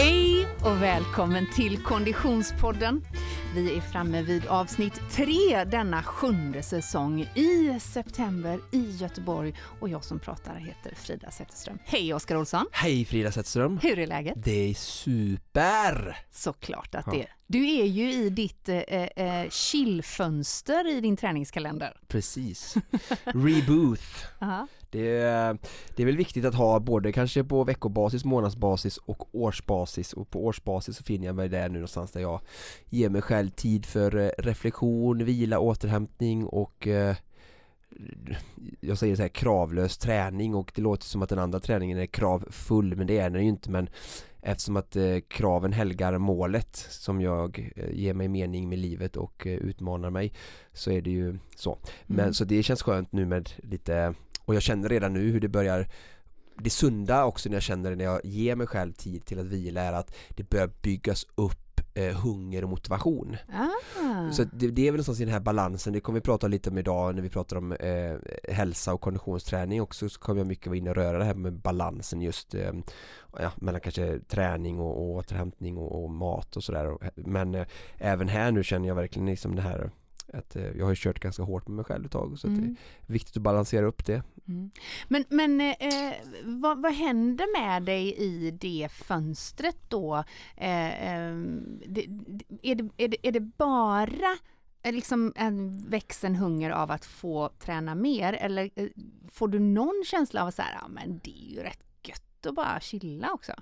Hej och välkommen till Konditionspodden. Vi är framme vid avsnitt tre denna sjunde säsong i september i Göteborg och jag som pratar heter Frida Zetterström. Hej Oskar Olsson! Hej Frida Zetterström! Hur är läget? Det är super! Såklart att det är. Du är ju i ditt eh, eh, chillfönster i din träningskalender. Precis. Rebooth. Det är, det är väl viktigt att ha både kanske på veckobasis, månadsbasis och årsbasis och på årsbasis så finner jag mig där nu någonstans där jag ger mig själv tid för eh, reflektion, vila, återhämtning och eh, jag säger så här kravlös träning och det låter som att den andra träningen är kravfull men det är den ju inte men eftersom att eh, kraven helgar målet som jag ger mig mening med livet och utmanar mig så är det ju så. Men Mm. så det känns skönt nu med lite och jag känner redan nu hur det börjar det sunda också när jag känner det när jag ger mig själv tid till att vila är att det börjar byggas upp eh, hunger och motivation. Ah. Så det, det är väl någonstans i den här balansen, det kommer vi prata lite om idag när vi pratar om eh, hälsa och konditionsträning också så kommer jag mycket vara inne och röra det här med balansen just eh, ja, mellan kanske träning och, och återhämtning och, och mat och sådär men eh, även här nu känner jag verkligen liksom det här att eh, jag har kört ganska hårt med mig själv ett tag så att det Mm. är viktigt att balansera upp det. Mm. Men, men eh, vad, vad händer med dig i det fönstret då? Eh, eh, det, är, det, är, det, är det bara eh, liksom en växen hunger av att få träna mer eller eh, får du någon känsla av att så här, ja men det är ju rätt gött att bara chilla också?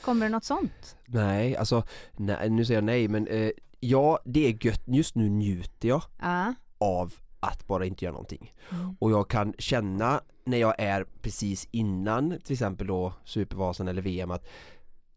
Kommer det något sånt? Nej, alltså nej, nu säger jag nej men eh, ja det är gött, just nu njuter jag Ja. av att bara inte göra någonting. Mm. Och jag kan känna när jag är precis innan till exempel då Supervasan eller VM att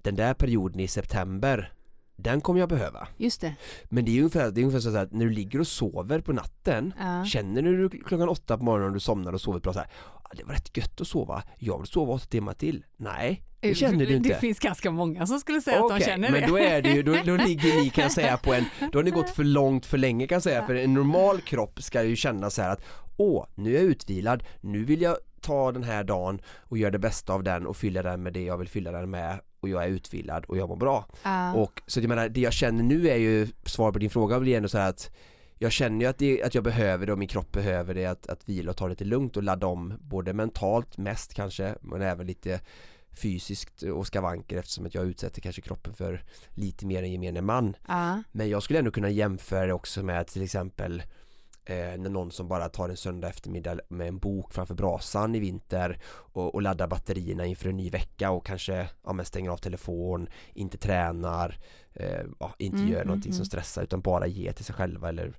den där perioden i september den kommer jag behöva. Just det. Men det är ungefär, det är ungefär så att när du ligger och sover på natten Ja. Känner du klockan åtta på morgonen och du somnar och sover bra så här, "Ah, Det var rätt gött att sova, jag vill sova åtta timmar till Nej, det känner du inte Det finns ganska många som skulle säga att de känner det. men då är det ju, då, då ligger ni kan säga på en, då har ni gått för långt för länge kan jag säga för en normal kropp ska ju känna så här att Åh, nu är jag utvilad, nu vill jag ta den här dagen och göra det bästa av den och fylla den med det jag vill fylla den med och jag är utvilad och jag mår bra. Ja. Och så jag menar, det jag känner nu är ju, svar på din fråga blir ändå så här att jag känner ju att, det, att jag behöver det och min kropp behöver det att, att vila och ta det lite lugnt och ladda om både mentalt mest kanske men även lite fysiskt och skavanker eftersom att jag utsätter kanske kroppen för lite mer än gemene man. Ja. Men jag skulle ändå kunna jämföra det också med till exempel eh, när någon som bara tar en söndag eftermiddag med en bok framför brasan i vinter och, och laddar batterierna inför en ny vecka och kanske ja, men stänger av telefon, inte tränar, eh, ja, inte Mm, gör mm, någonting som mm. stressar utan bara ger till sig själva eller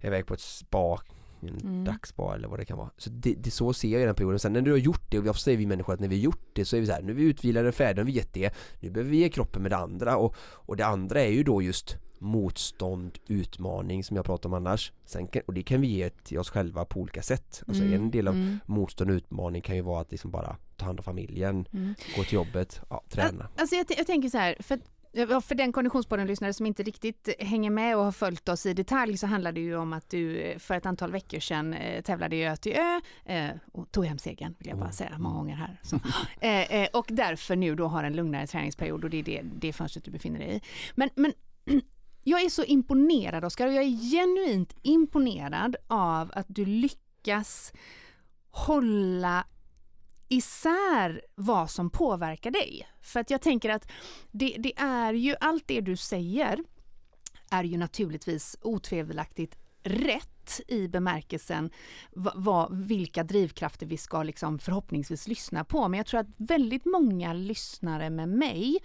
är iväg på ett spa en Mm. dagsspa eller vad det kan vara. Så det, det så ser jag i den perioden. Sen när du har gjort det, och ofta säger vi människor att när vi har gjort det så är vi så här, nu är vi utvilade, färdiga, nu har vi gett det, nu behöver vi ge kroppen med det andra och, och det andra är ju då just motstånd, utmaning som jag pratar om annars. Sen kan, och det kan vi ge till oss själva på olika sätt. Alltså Mm, en del av mm, motstånd och utmaning kan ju vara att liksom bara ta hand om familjen, mm. gå till jobbet, ja, träna. Alltså jag, jag tänker så här, för, för den konditionspodden-lyssnare som inte riktigt hänger med och har följt oss i detalj så handlar det ju om att du eh, för ett antal veckor sedan eh, tävlade i Ötö eh, och tog hem segern vill jag bara Mm. säga många gånger här. Och därför nu då har en lugnare träningsperiod och det är det, det fönstret du befinner dig i. Men, men jag är så imponerad Oskar och jag är genuint imponerad av att du lyckas hålla isär vad som påverkar dig. För att jag tänker att det, det är ju allt det du säger är ju naturligtvis otvivelaktigt rätt i bemärkelsen vad, vilka drivkrafter vi ska liksom förhoppningsvis lyssna på. Men jag tror att väldigt många lyssnare med mig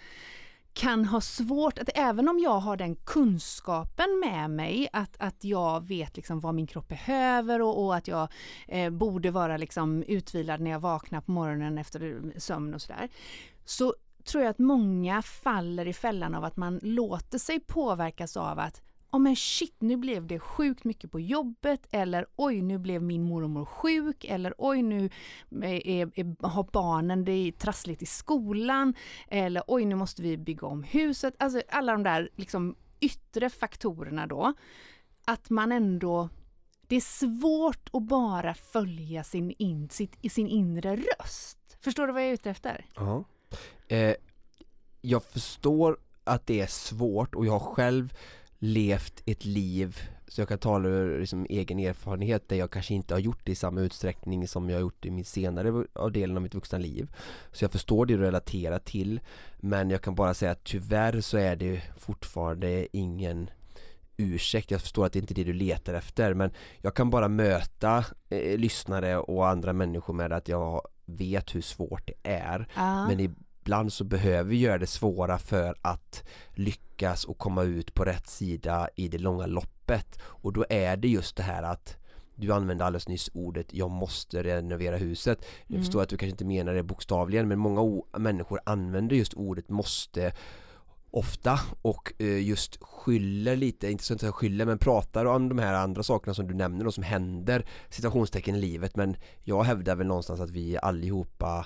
kan ha svårt att, även om jag har den kunskapen med mig, att, att jag vet liksom vad min kropp behöver och, och att jag eh, borde vara liksom utvilad när jag vaknar på morgonen efter eh, sömn och sådär. Så tror jag att många faller i fällan av att man låter sig påverkas av att oh men shit, nu blev det sjukt mycket på jobbet eller oj, nu blev min mormor sjuk eller oj, nu är, är, har barnen det är trassligt i skolan eller oj, nu måste vi bygga om huset. Alltså alla de där liksom yttre faktorerna då. Att man ändå det är svårt att bara följa sin, in, sitt, sin inre röst. Förstår du vad jag är ute efter? Ja. Eh, jag förstår att det är svårt och jag har själv levt ett liv så jag kan tala ur liksom egen erfarenhet där jag kanske inte har gjort det i samma utsträckning som jag har gjort i min senare delen av mitt vuxna liv. Så jag förstår det du relaterar till Men jag kan bara säga att tyvärr så är det fortfarande ingen ursäkt. Jag förstår att det inte är det du letar efter men jag kan bara möta eh, lyssnare och andra människor med att jag vet hur svårt det är. Ah. Men ibland så behöver vi göra det svåra för att lyckas och komma ut på rätt sida i det långa loppet och då är det just det här att du använde alldeles nyss ordet jag måste renovera huset. Jag mm. förstår att du kanske inte menar det bokstavligen men många människor använder just ordet måste ofta och eh, just skyller lite, inte så att jag skyller men pratar om de här andra sakerna som du nämner och som händer situationstecken i livet men jag hävdar väl någonstans att vi allihopa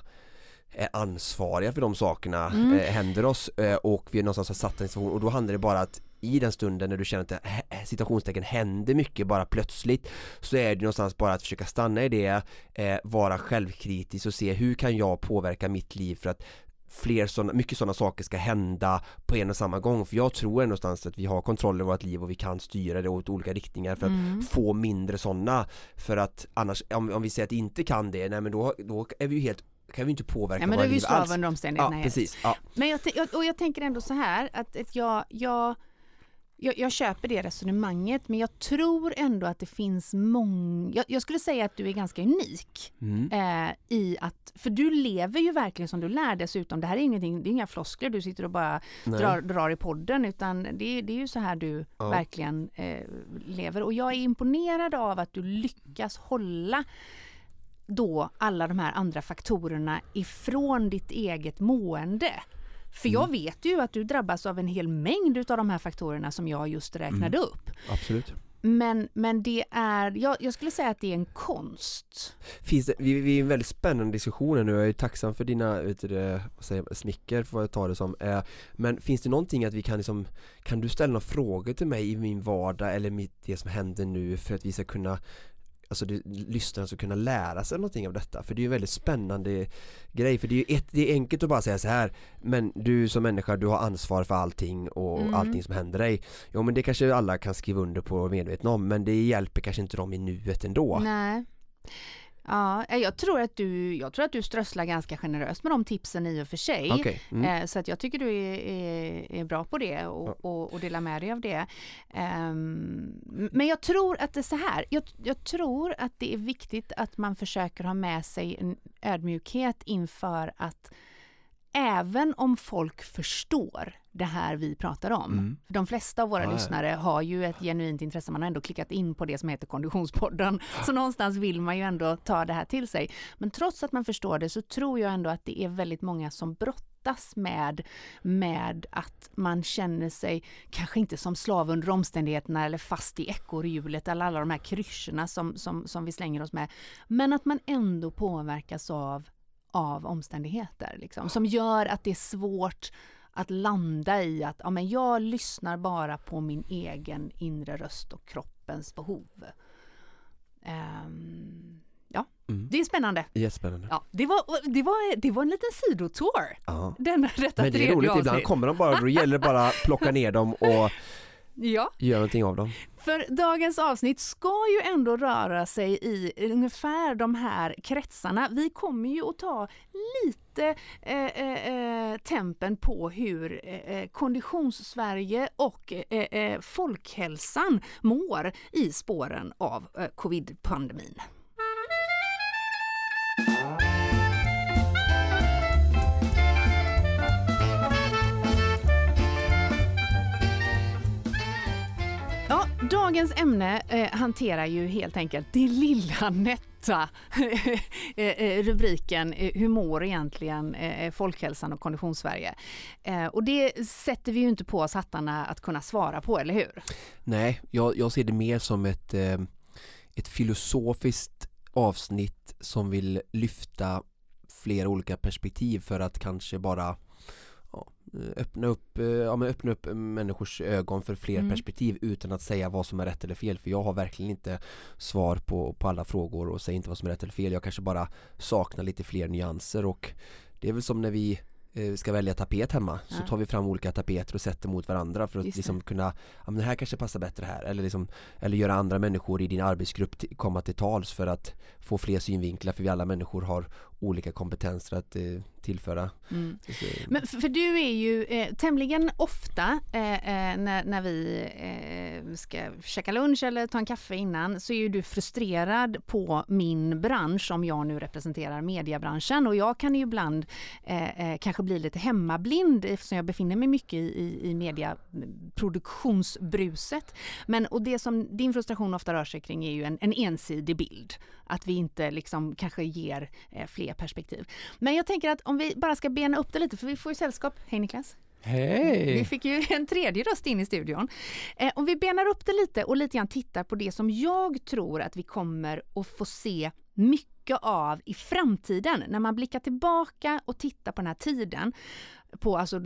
är ansvariga för de sakerna mm. eh, händer oss eh, och vi någonstans har satt en situation och då handlar det bara att i den stunden när du känner att eh, situationstecken händer mycket bara plötsligt så är det någonstans bara att försöka stanna i det, eh, vara självkritisk och se hur kan jag påverka mitt liv för att fler sådana, mycket sådana saker ska hända på en och samma gång för jag tror någonstans att vi har kontroll över vårt liv och vi kan styra det åt olika riktningar för att mm. få mindre sådana för att annars om, om vi säger att vi inte kan det, nej men då, då är vi ju helt kan vi inte påverka ja, men våra liv alls. under omständigheterna. Ja, precis. Ja. Men jag, och jag tänker ändå så här att, att jag, jag jag, jag, köper det resonemanget men jag tror ändå att det finns många, jag, jag, skulle säga att du är ganska unik mm. eh, i att, för du lever ju verkligen som du lär dessutom, det här är ingenting, det är inga floskler du sitter och bara drar, drar, i podden utan det, det är ju så här du ja. verkligen eh, lever och jag är imponerad av att du lyckas hålla då alla de här andra faktorerna ifrån ditt eget mående. För jag mm. vet ju att du drabbas av en hel mängd utav de här faktorerna som jag just räknade mm. upp. Absolut. Men, men det är, jag, jag, skulle säga att det är en konst. Finns det, vi, vi är i en väldigt spännande diskussion nu, jag är tacksam för dina vet du, vad säger, smicker får jag ta det som. Eh, men finns det någonting att vi kan liksom, kan du ställa några frågor till mig i min vardag eller mitt, det som händer nu för att vi ska kunna alltså det, lyssnarna ska kunna lära sig någonting av detta. För det är ju en väldigt spännande grej. För det är ju ett, det är enkelt att bara säga så här men du som människa du har ansvar för allting och mm. allting som händer dig. Jo men det kanske alla kan skriva under på och medvetna om men det hjälper kanske inte dem i nuet ändå. Nej Ja, eh, jag tror att du, jag tror att du strösslar ganska generöst med de tipsen i och för sig. Okay. Mm. Eh, så att jag tycker du är, är, är bra på det och, ja. och, och delar med dig av det. Um, men jag tror att det är så här, jag, jag, tror att det är viktigt att man försöker ha med sig en ödmjukhet inför att även om folk förstår det här vi pratar om. Mm. För de flesta av våra ja, lyssnare har ju ett genuint intresse, man har ändå klickat in på det som heter Konditionspodden. Så någonstans vill man ju ändå ta det här till sig. Men trots att man förstår det så tror jag ändå att det är väldigt många som brottas med, med att man känner sig kanske inte som slav under omständigheterna eller fast i ekorrhjulet eller alla de här kryscherna som, som, som vi slänger oss med. Men att man ändå påverkas av av omständigheter liksom, som gör att det är svårt att landa i att ja, men jag lyssnar bara på min egen inre röst och kroppens behov. Um, ja, mm. det är spännande. Jättespännande. Ja, det, var, det, var, det var en liten sidotour. Ja. Den, detta Men det är roligt, ibland kommer de bara, då gäller det bara att plocka ner dem och ja. göra någonting av dem. För dagens avsnitt ska ju ändå röra sig i ungefär de här kretsarna. Vi kommer ju att ta lite eh, eh, eh tempen på hur eh, eh Konditionssverige och eh, eh, folkhälsan mår i spåren av covid-pandemin. Dagens ämne eh, hanterar ju helt enkelt det lilla nätta eh, eh, rubriken eh, Hur mår egentligen eh, folkhälsan och konditionssverige? Eh, och det sätter vi ju inte på oss hattarna att kunna svara på, eller hur? Nej, jag, jag ser det mer som ett, ett filosofiskt avsnitt som vill lyfta flera olika perspektiv för att kanske bara öppna upp, eh, ja, men öppna upp människors ögon för fler mm. perspektiv utan att säga vad som är rätt eller fel för jag har verkligen inte svar på, på alla frågor och säger inte vad som är rätt eller fel. Jag kanske bara saknar lite fler nyanser och det är väl som när vi eh, ska välja tapet hemma. Så tar vi fram olika tapeter och sätter mot varandra för att liksom kunna, ja men det här kanske passar bättre här. Eller liksom, eller göra andra människor i din arbetsgrupp komma till tals för att få fler synvinklar för vi alla människor har olika kompetenser att eh, tillföra. Mm. Men för, för, du är ju eh, tämligen ofta eh, eh, när, när vi eh, ska käka lunch eller ta en kaffe innan så är ju du frustrerad på min bransch om jag nu representerar mediebranschen och jag kan ju ibland eh, kanske bli lite hemmablind eftersom jag befinner mig mycket i, i mediaproduktionsbruset. Men och det som din frustration ofta rör sig kring är ju en, en ensidig bild. Att vi inte liksom kanske ger fler perspektiv. Men jag tänker att om vi bara ska bena upp det lite, för vi får ju sällskap. Hej Niklas! Hej! Vi fick ju en tredje röst in i studion. Eh, om vi benar upp det lite och lite grann tittar på det som jag tror att vi kommer att få se mycket av i framtiden. När man blickar tillbaka och tittar på den här tiden, på alltså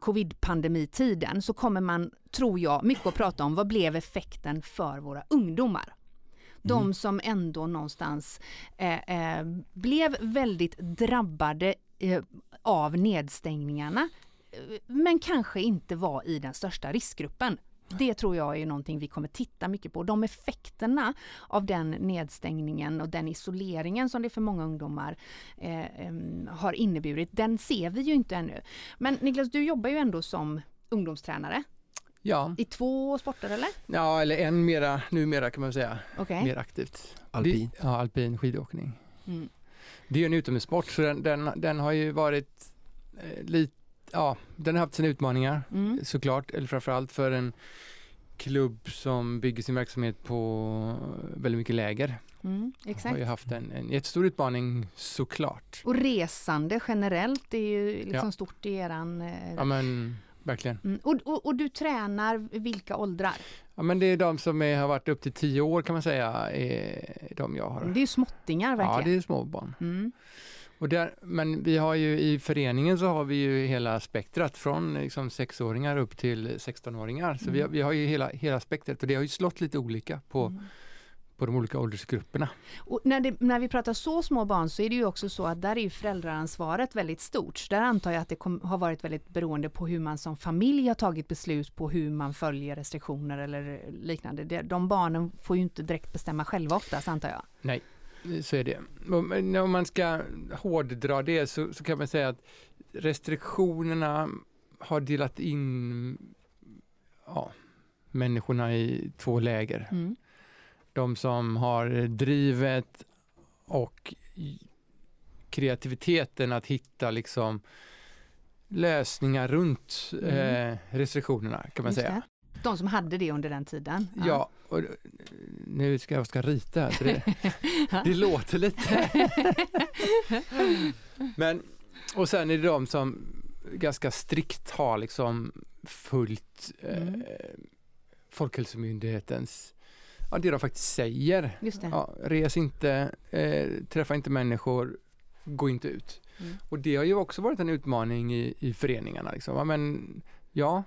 covid-pandemitiden, så kommer man, tror jag, mycket att prata om vad blev effekten för våra ungdomar? De mm. som ändå någonstans eh, eh, blev väldigt drabbade eh, av nedstängningarna eh, men kanske inte var i den största riskgruppen. Det tror jag är någonting vi kommer titta mycket på. De effekterna av den nedstängningen och den isoleringen som det för många ungdomar eh, har inneburit, den ser vi ju inte ännu. Men Niklas, du jobbar ju ändå som ungdomstränare. Ja. I två sporter eller? Ja, eller en mera, numera kan man säga, okay. mer aktivt. Alpin? ja, alpin skidåkning. Mm. Det är en utomhussport så den, den, den har ju varit eh, lite, ja, den har haft sina utmaningar mm. såklart, eller framförallt för en klubb som bygger sin verksamhet på väldigt mycket läger. Mm, exakt. Har ju haft en, en jättestor utmaning såklart. Och resande generellt är ju liksom ja. stort i eran... Eh, ja men verkligen. Mm. Och, och, och, du tränar vilka åldrar? Ja men det är de som är, har varit upp till tio år kan man säga, är de jag har. Det är ju småttingar verkligen. Ja det är småbarn. Mm. Och där, men vi har ju i föreningen så har vi ju hela spektrat från liksom sexåringar upp till 16-åringar. Så mm. vi, har, vi har ju hela, hela spektrat och det har ju slått lite olika på mm på de olika åldersgrupperna. Och när, det, när vi pratar så små barn så är det ju också så att där är ju föräldraansvaret väldigt stort. Där antar jag att det kom, har varit väldigt beroende på hur man som familj har tagit beslut på hur man följer restriktioner eller liknande. De barnen får ju inte direkt bestämma själva oftast antar jag. Nej, så är det. Om man ska hårddra det så, så kan man säga att restriktionerna har delat in ja, människorna i två läger. Mm de som har drivet och kreativiteten att hitta liksom lösningar runt mm. eh, restriktionerna kan man Just säga. Det. De som hade det under den tiden? Ja, ja och nu ska jag ska rita, det, det låter lite. Men, och sen är det de som ganska strikt har liksom följt eh, mm. Folkhälsomyndighetens ja, det de faktiskt säger. Ja, res inte, eh, träffa inte människor, gå inte ut. Mm. Och det har ju också varit en utmaning i, i föreningarna. Liksom. Ja, men, ja,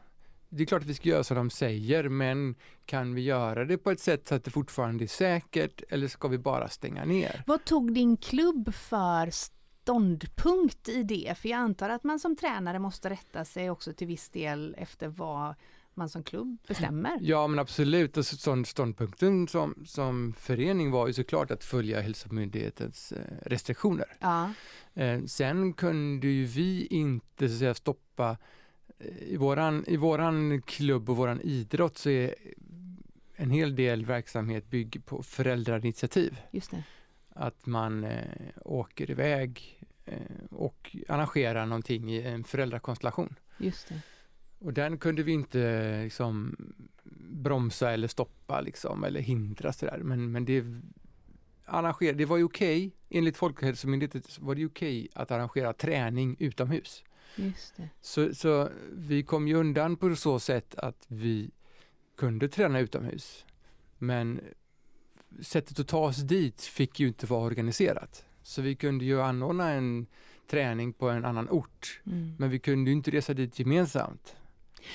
det är klart att vi ska göra som de säger, men kan vi göra det på ett sätt så att det fortfarande är säkert eller ska vi bara stänga ner? Vad tog din klubb för ståndpunkt i det? För jag antar att man som tränare måste rätta sig också till viss del efter vad man som klubb bestämmer. Ja men absolut, och ståndpunkten som, som förening var ju såklart att följa hälsomyndighetens eh, restriktioner. Ja. Eh, sen kunde ju vi inte så att säga, stoppa eh, i våran, I våran klubb och våran idrott så är en hel del verksamhet bygger på föräldrainitiativ. Just det. Att man eh, åker iväg eh, och arrangerar någonting i en föräldrakonstellation. Just det. Och den kunde vi inte liksom bromsa eller stoppa liksom, eller hindra sådär. Men, men det, arranger, det var ju okej, okay, enligt Folkhälsomyndigheten var det okej okay att arrangera träning utomhus. Just det. Så, så vi kom ju undan på så sätt att vi kunde träna utomhus. Men sättet att ta oss dit fick ju inte vara organiserat. Så vi kunde ju anordna en träning på en annan ort. Mm. Men vi kunde inte resa dit gemensamt.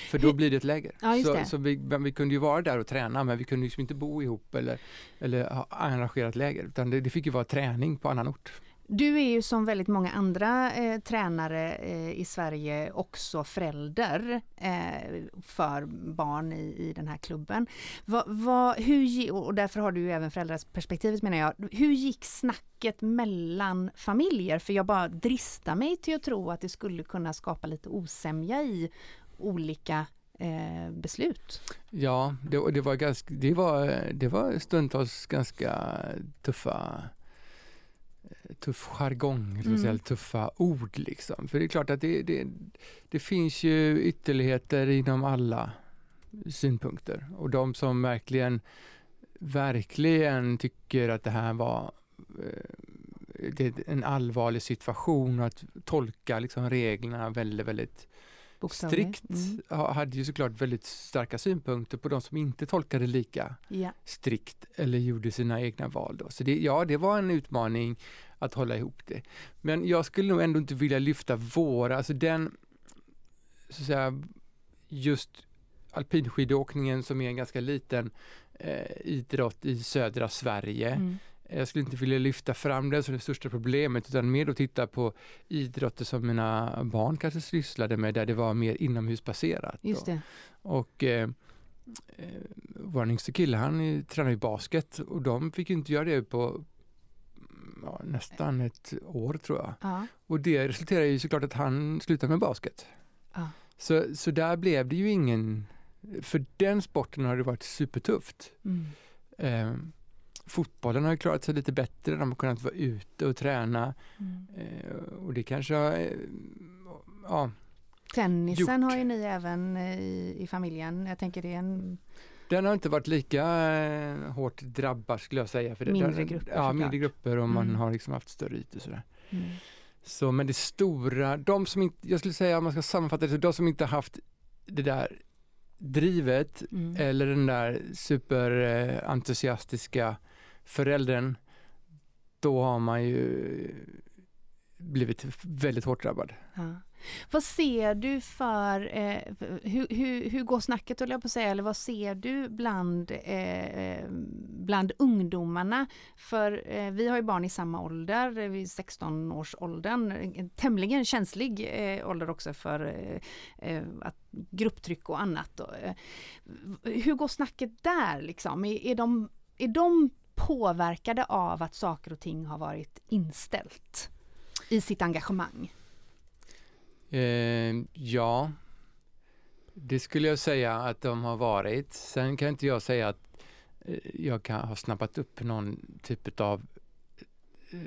För då blir det ett läger. Ja, så, så vi, vi, kunde ju vara där och träna men vi kunde liksom inte bo ihop eller, eller ha arrangerat läger utan det, det fick ju vara träning på annan ort. Du är ju som väldigt många andra eh, tränare eh, i Sverige också förälder eh, för barn i, i den här klubben. Va, va, hur, och därför har du ju även föräldraperspektivet menar jag. Hur gick snacket mellan familjer? För jag bara dristar mig till att tro att det skulle kunna skapa lite osämja i olika eh, beslut. Ja, det, det, var ganska, det, var, det var stundtals ganska tuffa tuff jargong, mm. tuffa ord liksom. För det är klart att det, det, det finns ju ytterligheter inom alla synpunkter och de som verkligen, verkligen tycker att det här var eh, det är en allvarlig situation och att tolka liksom reglerna väldigt, väldigt strikt mm. hade ju såklart väldigt starka synpunkter på de som inte tolkade lika yeah. strikt eller gjorde sina egna val. Då. Så det, ja, det var en utmaning att hålla ihop det. Men jag skulle nog ändå inte vilja lyfta våra, alltså den, så att säga, just alpinskidåkningen som är en ganska liten eh, idrott i södra Sverige. Mm. Jag skulle inte vilja lyfta fram det som det största problemet utan mer att titta på idrotter som mina barn kanske sysslade med där det var mer inomhusbaserat. Just det. Och eh, eh, vår yngste kille han tränar ju basket och de fick inte göra det på, ja, nästan ett år tror jag. Ja. Och det resulterade ju såklart att han slutade med basket. Ja. Så, så där blev det ju ingen, för den sporten har det varit supertufft. Mm. Eh, fotbollen har ju klarat sig lite bättre, de har kunnat vara ute och träna. Mm. Eh, och det kanske har, eh, ja, Tennisen gjort. har ju ni även eh, i, i familjen. Jag tänker det är en den har inte varit lika eh, hårt drabbad skulle jag säga. För mindre den, grupper Ja, mindre grupper och man mm. har liksom haft större ytor sådär. Mm. Så men det stora, de som inte, jag skulle säga om man ska sammanfatta det, så de som inte haft det där drivet mm. eller den där superentusiastiska föräldern, då har man ju blivit väldigt hårt drabbad. Ja. Vad ser du för, eh, hur, hur, hur går snacket jag på att säga, eller vad ser du bland, eh, eh, bland ungdomarna? För eh, vi har ju barn i samma ålder, eh, vid 16-årsåldern, tämligen känslig eh, ålder också för eh, eh att, grupptryck och annat. hur går snacket där liksom? Är, är, de, är de påverkade av att saker och ting har varit inställt i sitt engagemang? Eh, ja, det skulle jag säga att de har varit. Sen kan inte jag säga att eh, jag kan ha snappat upp någon typ av eh,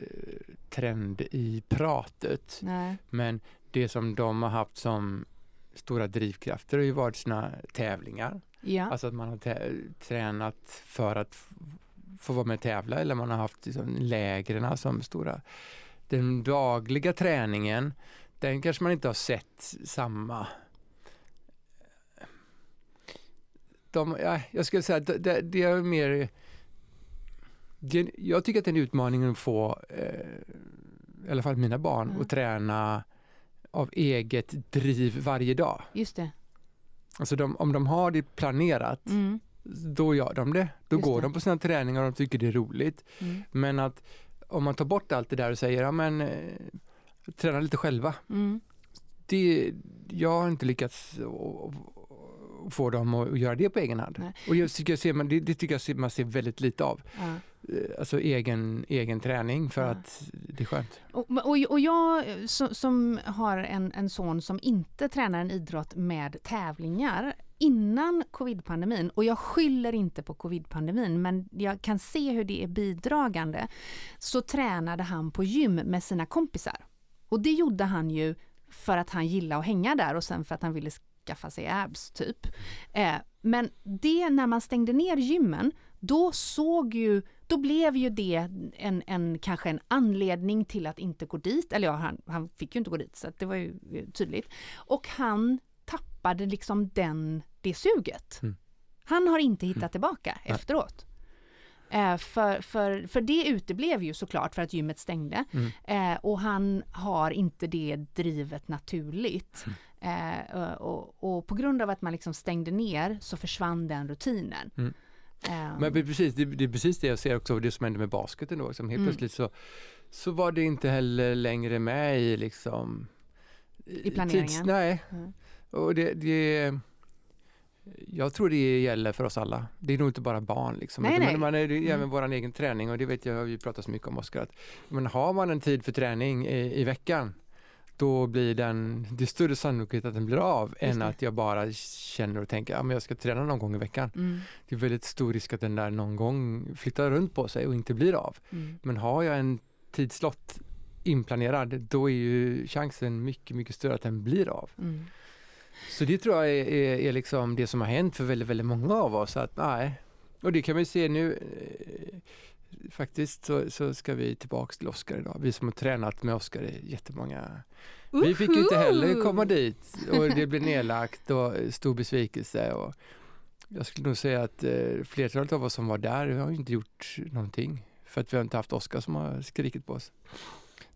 trend i pratet. Nej. Men det som de har haft som stora drivkrafter har ju varit sina tävlingar. Ja. Alltså att man har tränat för att få vara med och tävla eller man har haft liksom lägren som stora. Den dagliga träningen den kanske man inte har sett samma de, ja, jag skulle säga att det, det, är mer jag tycker att det är en utmaning att få eh, i alla fall mina barn mm. att träna av eget driv varje dag. Just det. Alltså de, om de har det planerat mm. Då gör de det. Då Just går det. de på sina träningar och de tycker det är roligt. Mm. Men att om man tar bort allt det där och säger ja men eh, träna lite själva. Mm. Det, jag har inte lyckats få dem att göra det på egen hand. Nej. Och jag tycker jag ser, det, det tycker jag man ser väldigt lite av. Ja. Eh, alltså egen, egen träning för ja. att det är skönt. Och, och, och jag som, som har en, en son som inte tränar en idrott med tävlingar innan covidpandemin, och jag skyller inte på covidpandemin, men jag kan se hur det är bidragande, så tränade han på gym med sina kompisar. Och det gjorde han ju för att han gillade att hänga där och sen för att han ville skaffa sig abs typ. Eh, men det när man stängde ner gymmen, då såg ju, då blev ju det en, en kanske en anledning till att inte gå dit. Eller ja, han, han fick ju inte gå dit så det var ju tydligt. Och han tappade liksom den, det suget. Mm. Han har inte hittat mm. tillbaka mm. efteråt. Eh, för, för, för det uteblev ju såklart för att gymmet stängde. Mm. Eh, och han har inte det drivet naturligt. Mm. Eh, och, och, på grund av att man liksom stängde ner så försvann den rutinen. Um. Men precis, det, det, är precis det jag ser också, det som hände med basketen då. Liksom. Helt mm. plötsligt så, så var det inte heller längre med i liksom... I planeringen? Tids, nej. Mm. Och det, det jag tror det gäller för oss alla. Det är nog inte bara barn. Liksom. Nej, nej. Man är, det är även mm. vår egen träning och det vet jag, vi pratar så mycket om Oskar. Men har man en tid för träning i, i veckan då blir den, det är större sannolikhet att den blir av än att jag bara känner och tänker att ja, jag ska träna någon gång i veckan. Mm. Det är väldigt stor risk att den där någon gång flyttar runt på sig och inte blir av. Mm. Men har jag en tidslott inplanerad då är ju chansen mycket, mycket större att den blir av. Mm. Så det tror jag är, är, är, liksom det som har hänt för väldigt, väldigt många av oss. Att, nej. Och det kan vi se nu. Faktiskt så, så ska vi tillbaks till Oskar idag. Vi som har tränat med Oskar i jättemånga vi fick ju inte heller komma dit och det blev nedlagt och stor besvikelse. Och jag skulle nog säga att eh, flertalet av oss som var där har inte gjort någonting för att vi har inte haft Oskar som har skrikit på oss.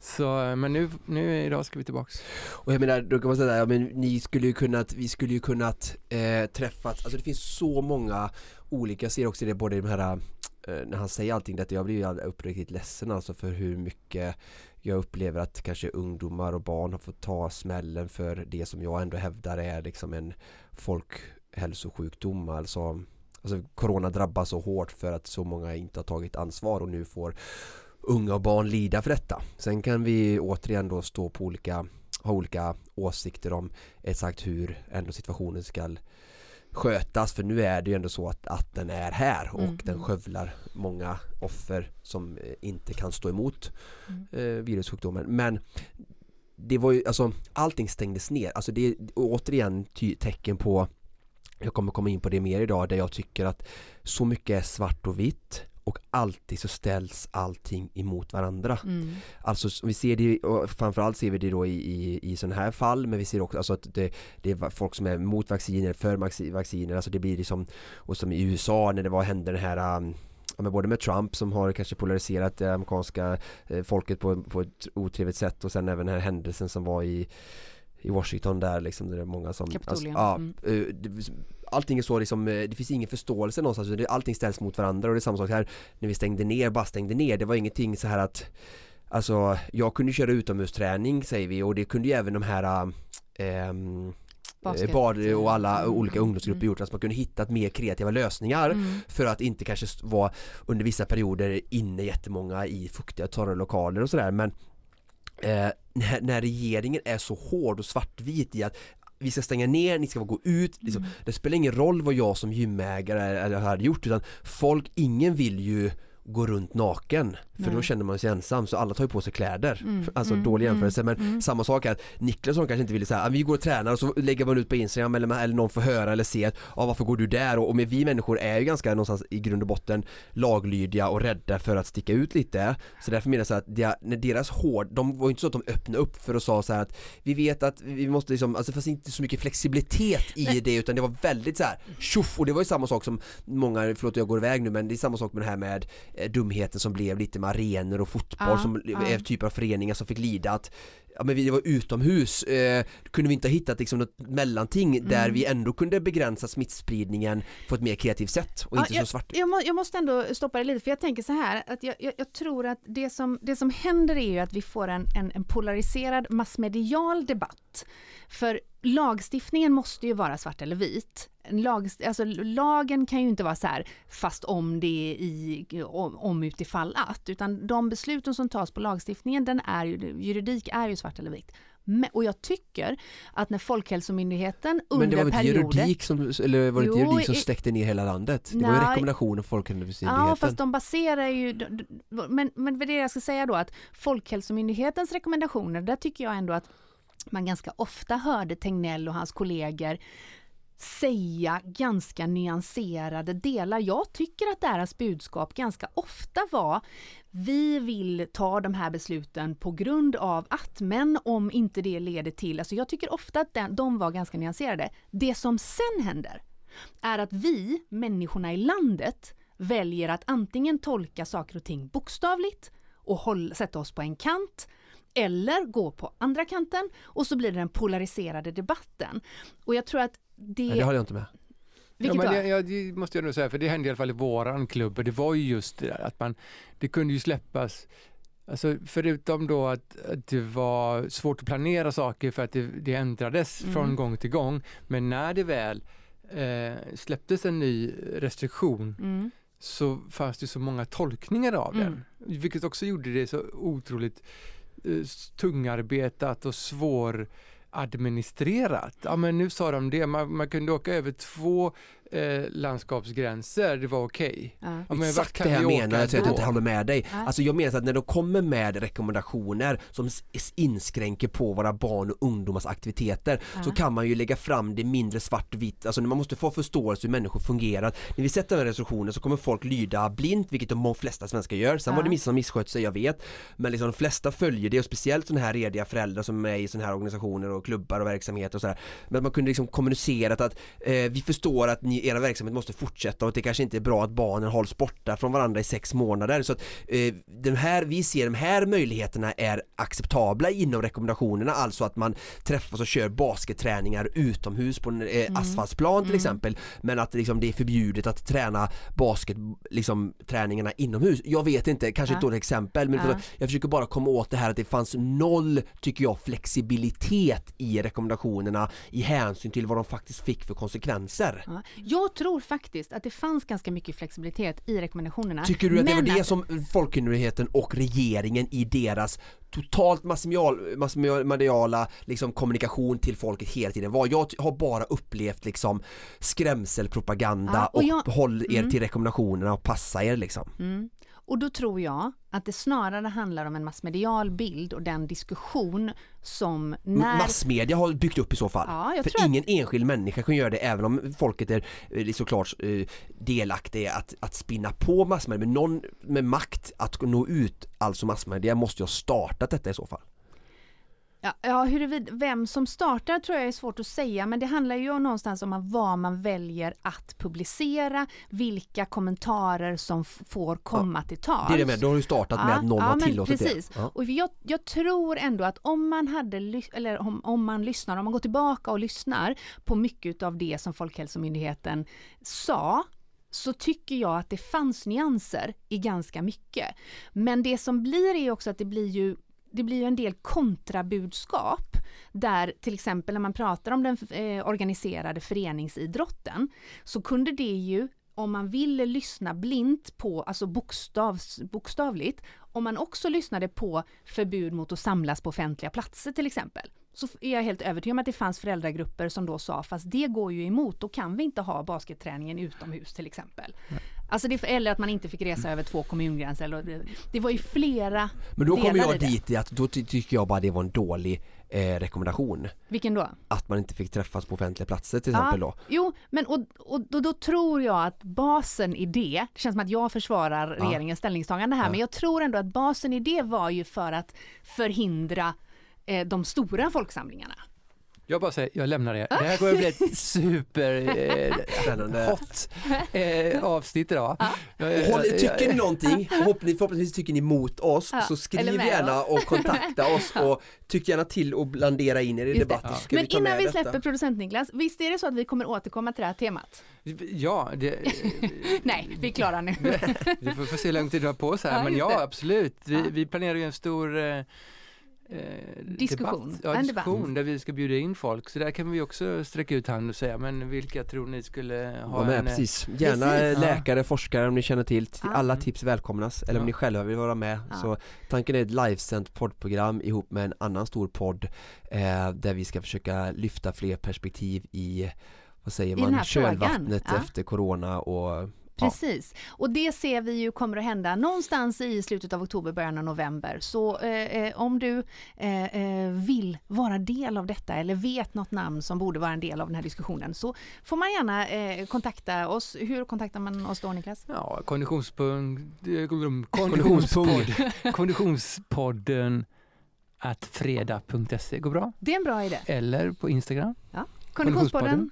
Så, eh, men nu, nu idag ska vi tillbaks. Och jag menar, då kan man säga, ja, men ni skulle ju kunnat, vi skulle ju kunnat eh, träffats, alltså det finns så många olika, jag ser också det både i de här Eh, när han säger allting detta, jag blir ju uppriktigt ledsen alltså för hur mycket jag upplever att kanske ungdomar och barn har fått ta smällen för det som jag ändå hävdar är liksom en folkhälsosjukdom alltså Alltså Corona drabbar så hårt för att så många inte har tagit ansvar och nu får unga och barn lida för detta. Sen kan vi återigen då stå på olika, ha olika åsikter om exakt hur ändå situationen ska skötas för nu är det ju ändå så att, att den är här och mm. den skövlar många offer som eh, inte kan stå emot mm. eh, virussjukdomen men det var ju alltså allting stängdes ner alltså det är återigen tecken på jag kommer komma in på det mer idag där jag tycker att så mycket är svart och vitt och alltid så ställs allting emot varandra. Mm. Alltså vi ser det, och framförallt ser vi det då i, i, i sådana här fall men vi ser också alltså att det, det är folk som är mot vacciner, för vacciner, alltså det blir liksom och som i USA när det var hände den här um, ja, både med Trump som har kanske polariserat det amerikanska eh, folket på, på ett otrevligt sätt och sen även den här händelsen som var i i Washington där liksom, det är många som alltså, ja, mm. Eh, allting är så liksom, eh, det finns ingen förståelse någonstans, allting ställs mot varandra och det är samma sak här när vi stängde ner, bara stängde ner, det var ingenting så här att Alltså jag kunde köra utomhusträning säger vi och det kunde ju även de här ähm, bad och alla mm. olika ungdomsgrupper mm. gjort, att man kunde hitta mer kreativa lösningar mm. för att inte kanske vara under vissa perioder inne jättemånga i fuktiga torra lokaler och sådär men eh, när, när, regeringen är så hård och svartvit i att vi ska stänga ner, ni ska gå ut, liksom. mm. det spelar ingen roll vad jag som gymägare hade gjort utan folk, ingen vill ju gå runt naken för Nej. då känner man sig ensam så alla tar ju på sig kläder mm. Alltså mm. dålig mm, jämförelse men mm. samma sak är Niklas som kanske inte vill säga att vi går och tränar och så lägger man ut på Instagram eller, eller någon får höra eller se att ah, varför går du där och, och med vi människor är ju ganska någonstans i grund och botten laglydiga och rädda för att sticka ut lite så därför menar jag att det, när deras hård, de var ju inte så att de öppnade upp för att sa så att vi vet att vi måste liksom, alltså det fanns inte så mycket flexibilitet i Nej. det utan det var väldigt så här tjoff och det var ju samma sak som många, förlåt jag går iväg nu men det är samma sak med det här med dumheten som blev lite med arenor och fotboll ja, som ja. är typer av föreningar som fick lida att ja men vi var utomhus, eh, kunde vi inte ha hittat liksom något mellanting mm. där vi ändå kunde begränsa smittspridningen på ett mer kreativt sätt och inte jag, så svart. Jag, må, jag, måste ändå stoppa det lite för jag tänker så här att jag, jag, jag, tror att det som, det som händer är ju att vi får en, en, en polariserad massmedial debatt. För lagstiftningen måste ju vara svart eller vit. Lag, alltså, lagen kan ju inte vara så här fast om det är i, om, om utifall att, utan de besluten som tas på lagstiftningen, den är ju, juridik är ju svart eller vitt. Och jag tycker att när Folkhälsomyndigheten under perioder... Men det var inte juridik som, eller var det inte juridik som stäckte ner hela landet? Det nej, var ju rekommendationer från Folkhälsomyndigheten. Ja, fast de baserar ju... Men, men det jag ska säga då att Folkhälsomyndighetens rekommendationer, där tycker jag ändå att man ganska ofta hörde Tegnell och hans kollegor säga ganska nyanserade delar. Jag tycker att deras budskap ganska ofta var vi vill ta de här besluten på grund av att, men om inte det leder till, alltså jag tycker ofta att den, de var ganska nyanserade. Det som sen händer är att vi, människorna i landet, väljer att antingen tolka saker och ting bokstavligt och håll, sätta oss på en kant eller gå på andra kanten och så blir det den polariserade debatten. Och jag tror att det... Nej, det håller jag inte med. Vilket ja, men jag, jag, måste jag nog säga, för det hände i alla fall i våran klubb och det var ju just det där att man, det kunde ju släppas Alltså förutom då att, att, det var svårt att planera saker för att det, det ändrades mm. från gång till gång. Men när det väl eh, släpptes en ny restriktion mm. så fanns det så många tolkningar av mm. den. Vilket också gjorde det så otroligt eh, Eh, tungarbetat och svår administrerat. Ja men nu sa de det, man, man kunde åka över två eh, landskapsgränser, det var okej. Okay. Ja. Ja, Exakt det jag menar, jag, jag inte håller med dig. Ja. Alltså jag menar att när de kommer med rekommendationer som inskränker på våra barn och ungdomars aktiviteter ja. så kan man ju lägga fram det mindre svartvitt, alltså man måste få förståelse hur människor fungerar. När vi sätter den här restriktionen så kommer folk lyda blint, vilket de flesta svenskar gör. Sen var det vissa som misskött sig, jag vet. Men liksom de flesta följer det och speciellt sådana här rediga föräldrar som är i sådana här organisationer och klubbar och verksamheter och sådär. Men att man kunde liksom kommunicera att eh, vi förstår att ni era verksamhet måste fortsätta och att det kanske inte är bra att barnen hålls borta från varandra i sex månader så att eh, de här, vi ser de här möjligheterna är acceptabla inom rekommendationerna alltså att man träffas och kör basketträningar utomhus på en eh, mm. asfaltsplan till mm. exempel men att liksom, det är förbjudet att träna basket liksom, träningarna inomhus jag vet inte, kanske ja. ett dåligt exempel men ja. jag försöker bara komma åt det här att det fanns noll tycker jag flexibilitet i rekommendationerna i hänsyn till vad de faktiskt fick för konsekvenser. Ja. Jag tror faktiskt att det fanns ganska mycket flexibilitet i rekommendationerna. Tycker du att det var det som Folkuniversiteten och regeringen i deras totalt massmedial, massmediala liksom kommunikation till folket hela tiden var. Jag har bara upplevt liksom skrämselpropaganda ja, och, jag, och håll er mm. till rekommendationerna och passa er liksom. Mm. Och då tror jag att det snarare handlar om en massmedial bild och den diskussion som när... Massmedia har byggt upp i så fall. Ja, För ingen att... enskild människa kan göra det även om folket är eh, såklart eh, delaktiga att, att spinna på massmedia. Men någon med makt att nå ut, alltså massmedia, måste ju ha startat detta i så fall. Ja, ja huruvida, vem som startar tror jag är svårt att säga men det handlar ju någonstans om vad man väljer att publicera, vilka kommentarer som får komma ja, till tals. Det är det med, då har du startat med ja, att någon har tillåtit precis. det. Och jag, jag, tror ändå att om man hade, eller om, om man lyssnar, om man går tillbaka och lyssnar på mycket av det som Folkhälsomyndigheten sa så tycker jag att det fanns nyanser i ganska mycket. Men det som blir är också att det blir ju det blir en del kontrabudskap där till exempel när man pratar om den eh, organiserade föreningsidrotten så kunde det ju om man ville lyssna blint på, alltså bokstavs, bokstavligt, om man också lyssnade på förbud mot att samlas på offentliga platser till exempel, så är jag helt övertygad om att det fanns föräldragrupper som då sa, fast det går ju emot, då kan vi inte ha basketträningen utomhus till exempel. Nej. Alltså det, eller att man inte fick resa över två kommungränser. Eller, det var ju flera Men då kommer jag dit i att då ty tycker jag bara det var en dålig eh, rekommendation. Vilken då? Att man inte fick träffas på offentliga platser till ja, exempel då. Jo, men och, och då, då, tror jag att basen i det, det känns som att jag försvarar regeringens ja. ställningstagande här, ja. men jag tror ändå att basen i det var ju för att förhindra eh, de stora folksamlingarna. Jag bara säger, jag lämnar det. Det här kommer att bli ett super eh, hot eh, avsnitt idag. Ja. Håll, tycker ni någonting, förhoppningsvis, förhoppningsvis tycker ni mot oss, ja. så skriv gärna och kontakta oss och tyck gärna till och blandera in er i debatten. Ja. Men vi innan vi släpper detta. producent Niklas, visst är det så att vi kommer återkomma till det här temat? Ja, det, Nej, vi är klara nu. vi får, får se hur lång tid vi har på oss här, men ja absolut. Vi, vi planerar ju en stor eh, eh, diskussion. Debatt, ja, en diskussion debatt. där vi ska bjuda in folk. Så där kan vi också sträcka ut handen och säga, men vilka tror ni skulle ha med, en... Precis, gärna precis. läkare, forskare om ni känner till. Alla tips välkomnas, eller om ni själva vill vara med. Så tanken är ett livesänt poddprogram ihop med en annan stor podd eh, där vi ska försöka lyfta fler perspektiv i vad säger man, kölvattnet efter corona och Precis, och det ser vi ju kommer att hända någonstans i slutet av oktober, början av november. Så eh, eh, om du eh, eh, vill vara del av detta eller vet något namn som borde vara en del av den här diskussionen så får man gärna eh, kontakta oss. Hur kontaktar man oss då Niklas? Ja, konditionspodd, konditionspodd, konditionspodden att freda.se går bra. Det är en bra idé. Eller på Instagram. Ja. Konditionspodden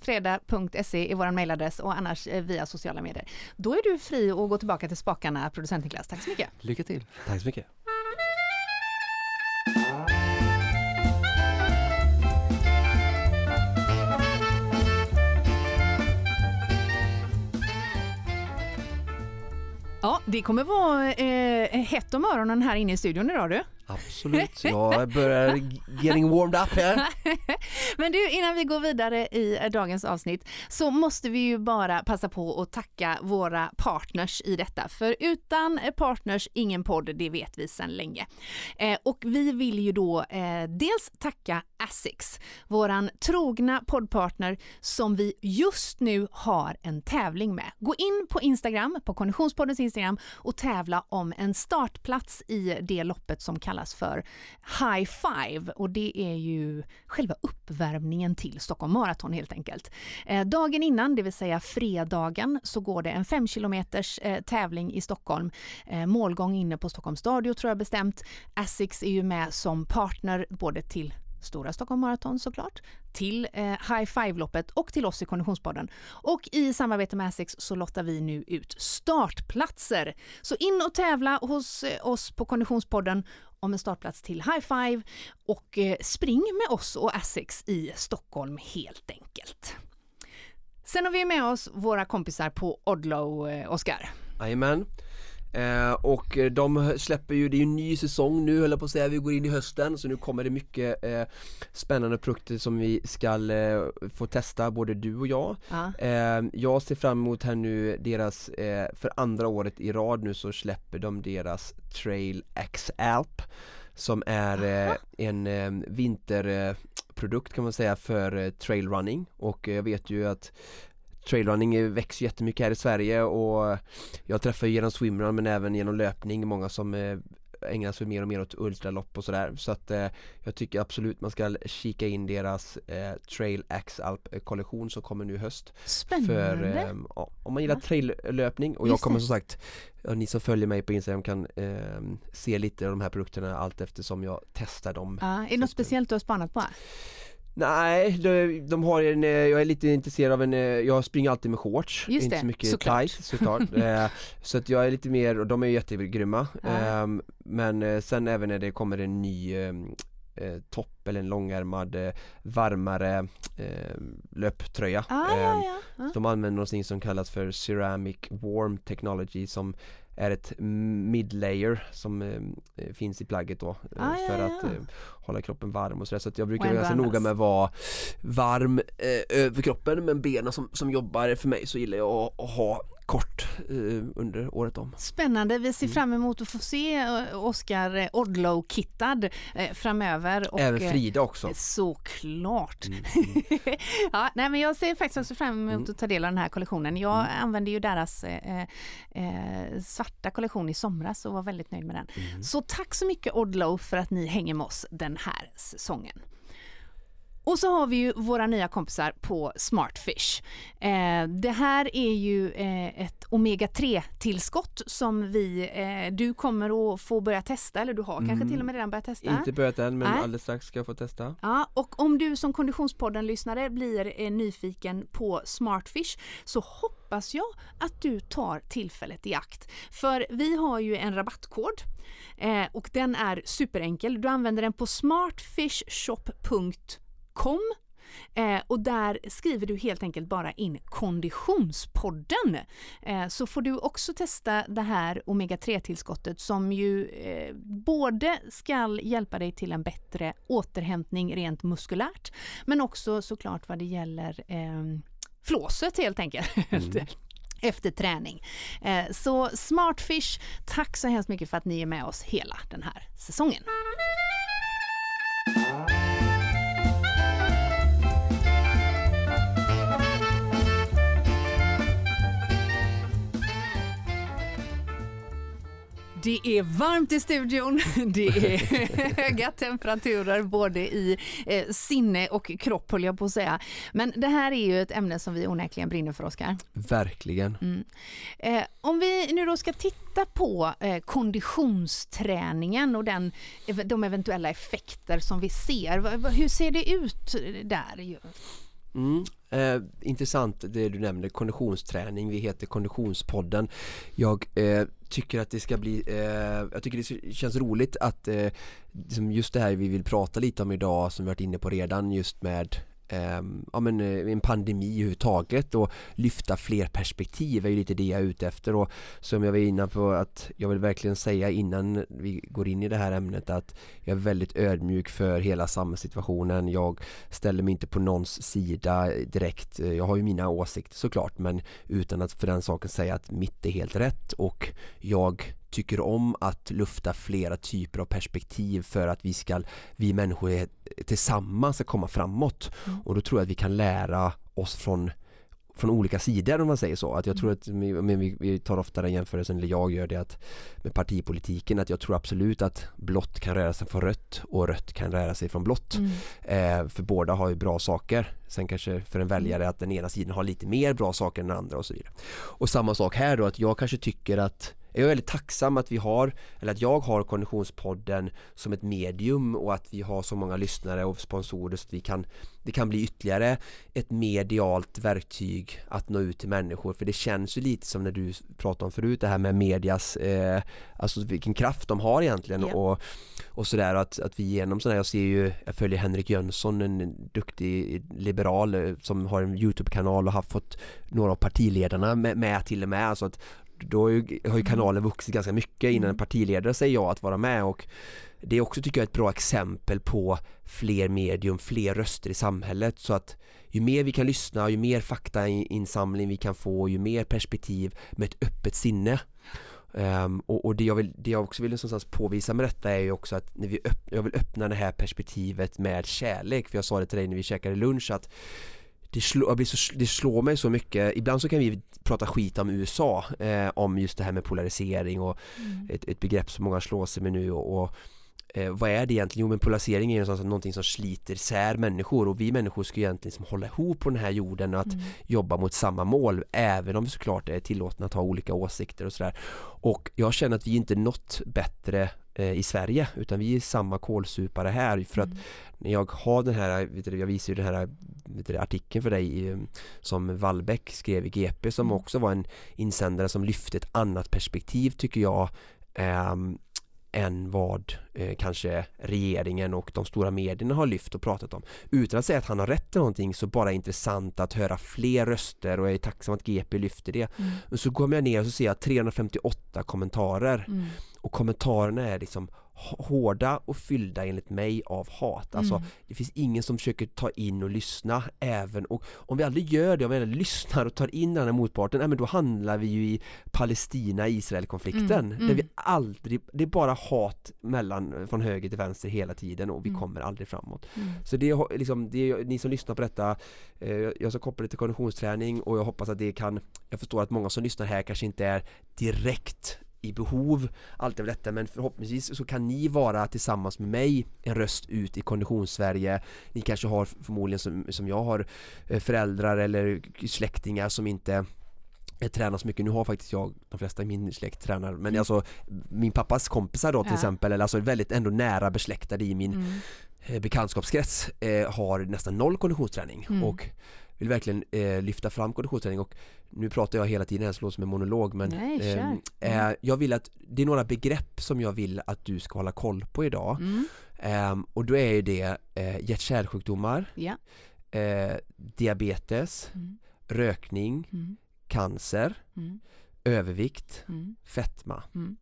freda.se är vår mejladress och annars eh, via sociala medier. Då är du fri att gå tillbaka till spakarna, producent Niklas. Tack så mycket. Lycka till. Tack så mycket. Ja, det kommer vara eh, hett om öronen här inne i studion idag du. Absolut, jag börjar getting warmed up här. Men du, innan vi går vidare i dagens avsnitt så måste vi ju bara passa på att tacka våra partners i detta. För utan partners, ingen podd, det vet vi sedan länge. Eh, och vi vill ju då eh, dels tacka Asics, våran trogna poddpartner som vi just nu har en tävling med. Gå in på Instagram, på Konditionspoddens Instagram och tävla om en startplats i det loppet som kallas för High Five och det är ju själva uppvärmningen till Stockholm Marathon helt enkelt. Eh, dagen innan, det vill säga fredagen, så går det en 5 kilometers eh, tävling i Stockholm. Eh, målgång inne på Stockholms stadion tror jag bestämt. Asics är ju med som partner både till Stora Stockholm Marathon såklart, till eh, High Five-loppet och till oss i Konditionspodden. Och i samarbete med Asics så lottar vi nu ut startplatser. Så in och tävla hos eh, oss på Konditionspodden om en startplats till High Five och eh, spring med oss och Asics i Stockholm helt enkelt. Sen har vi med oss våra kompisar på Odlow, eh, Oskar. Jajamän. Eh, och de släpper ju, det är ju en ny säsong nu höll jag på att säga, vi går in i hösten så nu kommer det mycket eh, spännande produkter som vi ska eh, få testa både du och jag. Ja. Eh, jag ser fram emot här nu deras, eh, för andra året i rad nu så släpper de deras Trail X Alp som är eh, en vinterprodukt kan man säga för trailrunning och jag vet ju att trailrunning växer jättemycket här i Sverige och jag träffar genom swimrun men även genom löpning många som eh, ägnar sig mer och mer åt ultralopp och sådär så att eh, jag tycker absolut man ska kika in deras eh, Trail Alp kollektion som kommer nu i höst Spännande! För, eh, ja, om man gillar ja. traillöpning och jag kommer som sagt ja, ni som följer mig på Instagram kan eh, se lite av de här produkterna allt eftersom jag testar dem. Ja, är det något speciellt du har spanat på? Nej, de, de, har en, eh, jag är lite intresserad av en, eh, jag springer alltid med shorts, Just inte det, så mycket såklart. tight såklart eh, Så att jag är lite mer, och de är jättegrymma ja. eh, Men eh, sen även när det kommer en ny eh, topp eller en långärmad varmare löptröja ah, ja, ja. De använder någonting som kallas för Ceramic Warm Technology som är ett midlayer som eh, finns i plagget då eh, ah, för ja, ja. att eh, hålla kroppen varm och sådär så att jag brukar vara ganska noga med att vara varm eh, över kroppen men benen som, som jobbar för mig så gillar jag att, att ha kort eh, under året om. Spännande, vi ser mm. fram emot att få se eh, Oskar Odlow-kittad eh, framöver. Och, Även Frida också. Såklart! Mm. ja, nej, men jag ser faktiskt också fram emot mm. att ta del av den här kollektionen. Jag mm. använde ju deras eh, eh, svarta kollektion i somras och var väldigt nöjd med den. Mm. Så tack så mycket Odlow för att ni hänger med oss den här säsongen. Och så har vi ju våra nya kompisar på Smartfish. Eh, det här är ju eh, ett omega-3 tillskott som vi, eh, du kommer att få börja testa eller du har mm. kanske till och med redan börjat testa? Inte börjat än men Nej. alldeles strax ska jag få testa. Ja, och om du som Konditionspodden-lyssnare blir eh, nyfiken på Smartfish så hoppas jag att du tar tillfället i akt. För vi har ju en rabattkod eh, och den är superenkel. Du använder den på smartfishshop.com kom Eh, och där skriver du helt enkelt bara in Konditionspodden. Eh, så får du också testa det här omega-3 tillskottet som ju eh, både ska hjälpa dig till en bättre återhämtning rent muskulärt men också såklart vad det gäller eh, flåset helt enkelt. Mm efter träning. Eh, så Smartfish, tack så hemskt mycket för att ni är med oss hela den här säsongen. Det är varmt i studion, det är höga temperaturer både i eh, sinne och kropp höll jag på att säga. Men det här är ju ett ämne som vi onekligen brinner för Oskar. Verkligen. Mm. Eh, om vi nu då ska titta på eh, konditionsträningen och den, de eventuella effekter som vi ser. Hur ser det ut där? Mm. Eh, intressant det du nämnde, konditionsträning, vi heter Konditionspodden Jag eh, tycker att det ska bli, eh, jag tycker det känns roligt att eh, liksom just det här vi vill prata lite om idag som vi varit inne på redan just med eh, ja, men, eh, en pandemi överhuvudtaget och lyfta fler perspektiv är ju lite det jag är ute efter och som jag var inne på att jag vill verkligen säga innan vi går in i det här ämnet att jag är väldigt ödmjuk för hela samhällssituationen. Jag ställer mig inte på någons sida direkt. Jag har ju mina åsikter såklart men utan att för den saken säga att mitt är helt rätt och jag tycker om att lufta flera typer av perspektiv för att vi ska, vi människor tillsammans ska komma framåt. Mm. Och då tror jag att vi kan lära oss från från olika sidor om man säger så. Att jag tror mm. att, vi, vi tar ofta den jämförelsen, eller jag gör det att med partipolitiken att jag tror absolut att blått kan röra sig från rött och rött kan röra sig från blått. Mm. Eh, för båda har ju bra saker. Sen kanske för en väljare att den ena sidan har lite mer bra saker än den andra och så vidare. Och samma sak här då att jag kanske tycker att jag är väldigt tacksam att vi har, eller att jag har Konditionspodden som ett medium och att vi har så många lyssnare och sponsorer så att vi kan Det kan bli ytterligare ett medialt verktyg att nå ut till människor för det känns ju lite som när du pratade om förut det här med medias eh, Alltså vilken kraft de har egentligen yeah. och Och sådär att, att vi genom sådär, jag ser ju Jag följer Henrik Jönsson, en duktig liberal eh, som har en Youtube-kanal och har fått Några av partiledarna med, med till och med alltså att då har ju, har ju kanalen vuxit ganska mycket innan en mm. partiledare säger ja att vara med och det är också tycker jag ett bra exempel på fler medium, fler röster i samhället. Så att ju mer vi kan lyssna, ju mer faktainsamling vi kan få, ju mer perspektiv med ett öppet sinne. Um, och, och, det, jag vill, det jag också vill någonstans påvisa med detta är ju också att när vi öpp, jag vill öppna det här perspektivet med kärlek. För jag sa det till dig när vi käkade lunch att det, slår, så, det slår mig så mycket, ibland så kan vi prata skit om USA eh, om just det här med polarisering och mm. ett, ett, begrepp som många slår sig med nu och, och eh, vad är det egentligen? Jo men polarisering är ju någonting som sliter isär människor och vi människor ska egentligen liksom hålla ihop på den här jorden och att mm. jobba mot samma mål även om vi såklart är tillåtna att ha olika åsikter och sådär och jag känner att vi inte nått bättre i Sverige utan vi är samma kolsupare här för mm. att när jag har den här, vet du, jag visar ju den här du, artikeln för dig eh, som Wallbäck skrev i GP som mm. också var en insändare som lyfte ett annat perspektiv tycker jag eh, än vad eh, kanske regeringen och de stora medierna har lyft och pratat om. Utan att säga att han har rätt till någonting så bara intressant att höra fler röster och jag är tacksam att GP lyfter det. Mm. Men så går jag ner och så ser jag 358 kommentarer mm. och kommentarerna är liksom hårda och fyllda enligt mig av hat. Alltså mm. det finns ingen som försöker ta in och lyssna även och om vi aldrig gör det, om vi aldrig lyssnar och tar in den här motparten, men då handlar vi ju i Palestina-Israel konflikten mm. mm. där vi aldrig, det är bara hat mellan, från höger till vänster hela tiden och vi mm. kommer aldrig framåt. Mm. Så det är liksom, det är, ni som lyssnar på detta, eh, jag ska koppla det till konditionsträning och jag hoppas att det kan, jag förstår att många som lyssnar här kanske inte är direkt i behov allt av detta men förhoppningsvis så kan ni vara tillsammans med mig en röst ut i konditionssverige Ni kanske har förmodligen som, som jag har eh, föräldrar eller släktingar som inte tränar så mycket, nu har faktiskt jag, de flesta i min släkt tränar men mm. alltså Min pappas kompisar då till ja. exempel, eller alltså väldigt ändå nära besläktade i min mm. Eh, bekantskapskrets eh, har nästan noll konditionsträning mm. och vill verkligen eh, lyfta fram konditionsträning och nu pratar jag hela tiden, det som en monolog men Nej, eh, eh, jag vill att det är några begrepp som jag vill att du ska hålla koll på idag mm. eh, och då är det eh, hjärt-kärlsjukdomar ja. eh, diabetes mm. rökning mm. cancer mm. övervikt mm. fetma mm.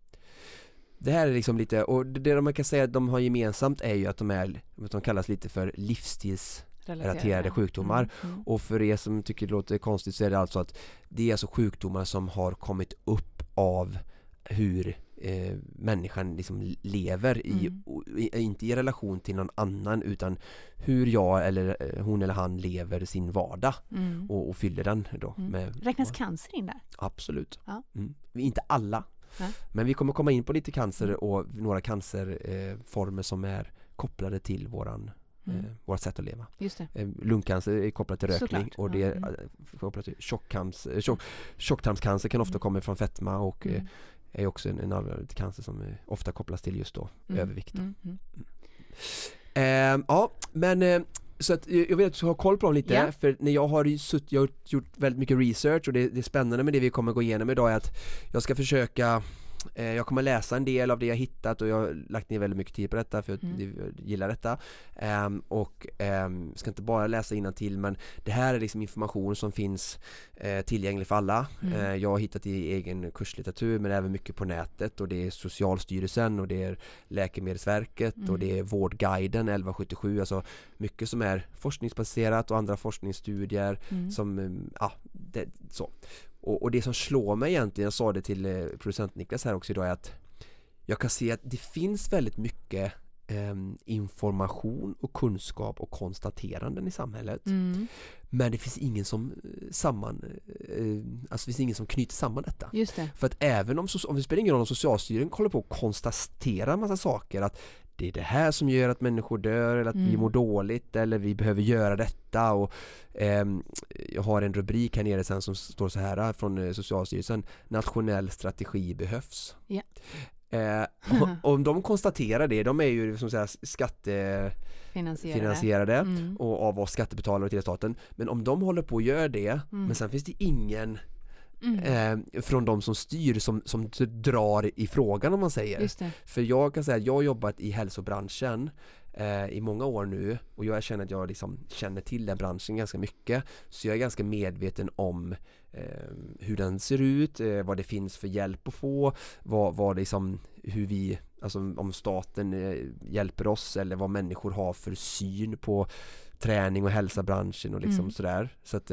det här är liksom lite, och det man kan säga att de har gemensamt är ju att de är, de kallas lite för livsstils relaterade sjukdomar. Mm, mm. Och för er som tycker det låter konstigt så är det alltså att det är alltså sjukdomar som har kommit upp av hur eh, människan liksom lever i, mm. i, inte i relation till någon annan utan hur jag eller eh, hon eller han lever sin vardag mm. och, och, fyller den då. Mm. Med, Räknas cancer in där? Absolut. Ja. Mm. Inte alla. Ja. Men vi kommer komma in på lite cancer och några cancerformer eh, som är kopplade till våran mm. eh, vårt sätt att leva. Just det. Eh, lungcancer är kopplat till rökning Såklart. och det är mm. Eh, kopplat till tjock, tjocktarmscancer kan ofta mm. komma från fetma och eh, mm. är också en, en allvarlig cancer som ofta kopplas till just då mm. övervikt. Mm. Ja, men så att jag vill att du har koll på dem lite, yeah. för när jag har sutt, jag har gjort väldigt mycket research och det, det är spännande med det vi kommer gå igenom idag är att jag ska försöka jag kommer läsa en del av det jag hittat och jag har lagt ner väldigt mycket tid på detta för jag mm. gillar detta um, och um, ska inte bara läsa till men det här är liksom information som finns uh, tillgänglig för alla mm. uh, jag har hittat i egen kurslitteratur men även mycket på nätet och det är Socialstyrelsen och det är Läkemedelsverket mm. och det är Vårdguiden 1177 alltså mycket som är forskningsbaserat och andra forskningsstudier mm. som, ja, det, så och, och, det som slår mig egentligen, jag sa det till eh, producent Niklas här också idag är att jag kan se att det finns väldigt mycket eh, information och kunskap och konstateranden i samhället mm. Men det finns ingen som eh, samman, eh, alltså det finns ingen som knyter samman detta. För att även om, om det spelar ingen roll om Socialstyrelsen håller på att konstatera en massa saker att det är det här som gör att människor dör eller att mm. vi mår dåligt eller vi behöver göra detta och eh, Jag har en rubrik här nere sen som står så här från eh, Socialstyrelsen Nationell strategi behövs yeah. eh, och, Om de konstaterar det, de är ju som säga skattefinansierade finansierade mm. och av oss skattebetalare till staten Men om de håller på att göra det mm. men sen finns det ingen Mm. Eh, från de som styr som, som drar i frågan om man säger. För jag kan säga att jag har jobbat i hälsobranschen eh, i många år nu och jag känner att jag liksom känner till den branschen ganska mycket. Så jag är ganska medveten om eh, hur den ser ut, eh, vad det finns för hjälp att få, vad, vad liksom, hur vi, alltså om staten eh, hjälper oss eller vad människor har för syn på träning och hälsobranschen och liksom mm. sådär. Så att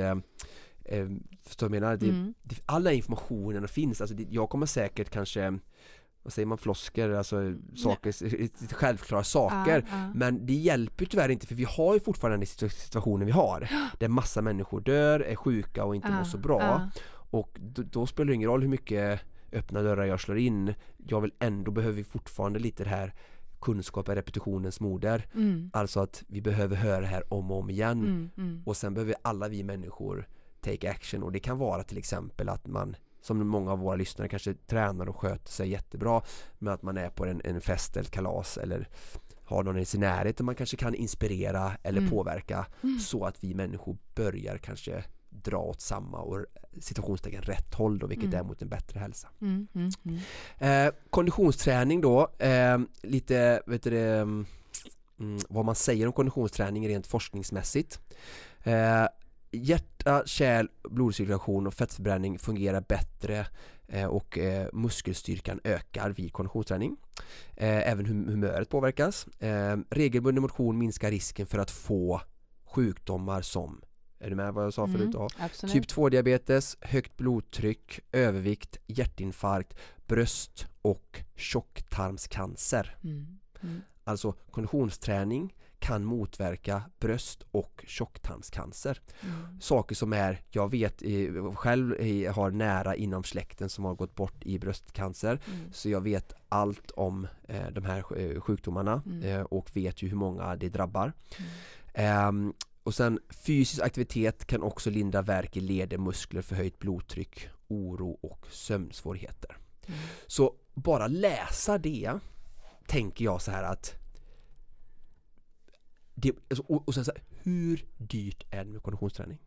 eh, förstår du jag menar? Det, mm. det, alla informationen finns, alltså det, jag kommer säkert kanske vad säger man, flosker, alltså saker, självklara saker ah, ah. Men det hjälper tyvärr inte för vi har ju fortfarande den situationen vi har Där massa människor dör, är sjuka och inte ah, mår så bra Och då, då, spelar det ingen roll hur mycket öppna dörrar jag slår in Jag vill ändå, behöver vi fortfarande lite det här kunskap är repetitionens moder mm. Alltså att vi behöver höra det här om och om igen mm, mm. Och sen behöver alla vi människor take action och det kan vara till exempel att man som många av våra lyssnare kanske tränar och sköter sig jättebra med att man är på en, en fest eller kalas eller har någon i sin närhet och man kanske kan inspirera eller mm. påverka mm. så att vi människor börjar kanske dra åt samma och situationstecken rätt håll då vilket mm. är mot en bättre hälsa. Mm, mm, mm. Eh, konditionsträning då, eh, lite vet du det, vad man säger om konditionsträning rent forskningsmässigt. Eh, hjärta, kärl, blodcirkulation och fettförbränning fungerar bättre eh, och eh, muskelstyrkan ökar vid konditionsträning. Eh, även humöret påverkas. Regelbunden motion minskar risken för att få sjukdomar som är du med vad jag sa mm, förut? Ja. Typ 2 diabetes, högt blodtryck, övervikt, hjärtinfarkt, bröst och tjocktarmscancer. Mm, mm. Alltså konditionsträning kan motverka bröst och tjocktarmscancer. Mm. Saker som är, jag vet själv har nära inom släkten som har gått bort i bröstcancer mm. så jag vet allt om eh, de här eh, sjukdomarna mm. eh, och vet ju hur många det drabbar. Um, och sen fysisk aktivitet kan också lindra värk i leder, muskler, förhöjt blodtryck, oro och sömnsvårigheter. Mm. Så bara läsa det tänker jag så här att det, alltså, och, och sen så här, hur dyrt är det med konditionsträning?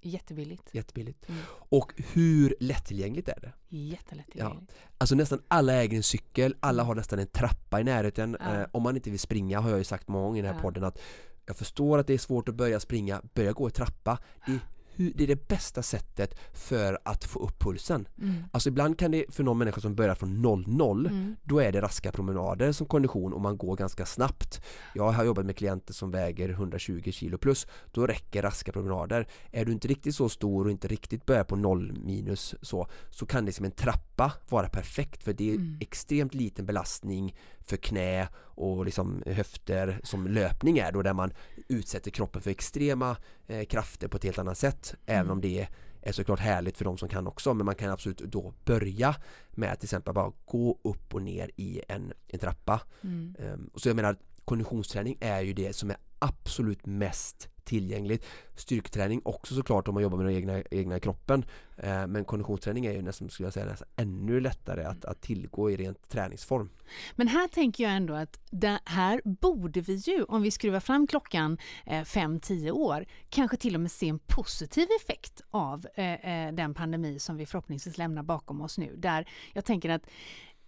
Jättebilligt. Jättebilligt. Mm. Och hur lättillgängligt är det? Jättelättillgängligt. Ja. Alltså nästan alla äger en cykel, alla mm. har nästan en trappa i närheten. Ja. Eh, om man inte vill springa har jag ju sagt många gånger i den här ja. podden att jag förstår att det är svårt att börja springa, börja gå i trappa. Det är hur, det är det bästa sättet för att få upp pulsen. Mm. Alltså ibland kan det för någon människa som börjar från 0-0 mm. då är det raska promenader som kondition och man går ganska snabbt. Jag har jobbat med klienter som väger 120 kilo plus då räcker raska promenader. Är du inte riktigt så stor och inte riktigt börjar på 0 minus så så kan det som en trappa vara perfekt för det är mm. extremt liten belastning för knä och liksom höfter som löpning är då där man utsätter kroppen för extrema eh, krafter på ett helt annat sätt mm. även om det är såklart härligt för de som kan också men man kan absolut då börja med att till exempel bara gå upp och ner i en, en trappa. Mm. Um, och så jag menar konditionsträning är ju det som är absolut mest tillgängligt. Styrketräning också såklart om man jobbar med den egna, egna kroppen. Eh, men konditionsträning är ju nästan, skulle jag säga, nästan ännu lättare att, att tillgå i rent träningsform. Men här tänker jag ändå att det här borde vi ju, om vi skruvar fram klockan 5-10 eh, år, kanske till och med se en positiv effekt av eh, eh, den pandemi som vi förhoppningsvis lämnar bakom oss nu. Där jag tänker att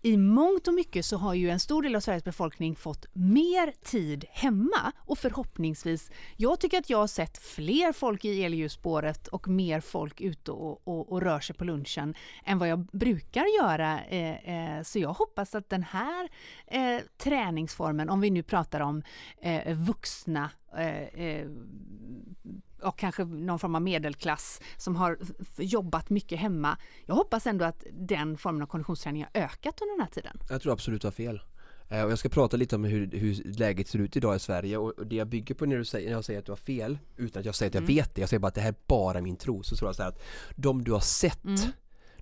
i mångt och mycket så har ju en stor del av Sveriges befolkning fått mer tid hemma och förhoppningsvis, jag tycker att jag har sett fler folk i elljusspåret och mer folk ute och, och, och, rör sig på lunchen än vad jag brukar göra. Eh, eh, så jag hoppas att den här eh, träningsformen, om vi nu pratar om eh, vuxna eh, eh, och kanske någon form av medelklass som har jobbat mycket hemma. Jag hoppas ändå att den formen av konditionsträning har ökat under den här tiden. Jag tror absolut du har fel. Eh, och jag ska prata lite om hur, hur läget ser ut idag i Sverige och det jag bygger på när, du säger, när jag säger att du har fel utan att jag säger att jag mm. vet det, jag säger bara att det här är bara min tro så tror jag så här att de du har sett, mm.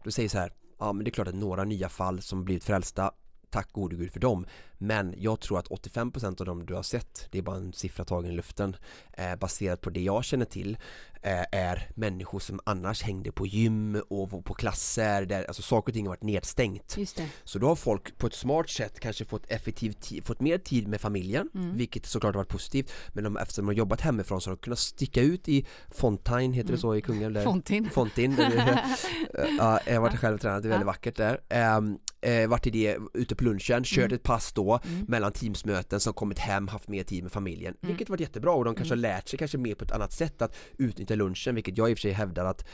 du säger så här, ja men det är klart att några nya fall som blivit frälsta tack gode gud för dem men jag tror att 85% av dem du har sett, det är bara en siffra tagen i luften eh, baserat på det jag känner till eh, är människor som annars hängde på gym och på klasser där alltså saker och ting har varit nedstängt. Så då har folk på ett smart sätt kanske fått effektiv fått mer tid med familjen mm. vilket såklart har varit positivt men de, eftersom de har jobbat hemifrån så har de kunnat sticka ut i Fontaine, heter mm. det så i Kungälv? Fontin. Fontin. ja, jag har varit själv tränat, det är väldigt vackert där. Um, eh, varit i det ute på lunchen, kört mm. ett pass då mm. mellan teamsmöten som kommit hem, haft mer tid med familjen mm. vilket varit jättebra och de kanske har mm. lärt sig kanske mer på ett annat sätt att utnyttja lunchen vilket jag i och för sig hävdar att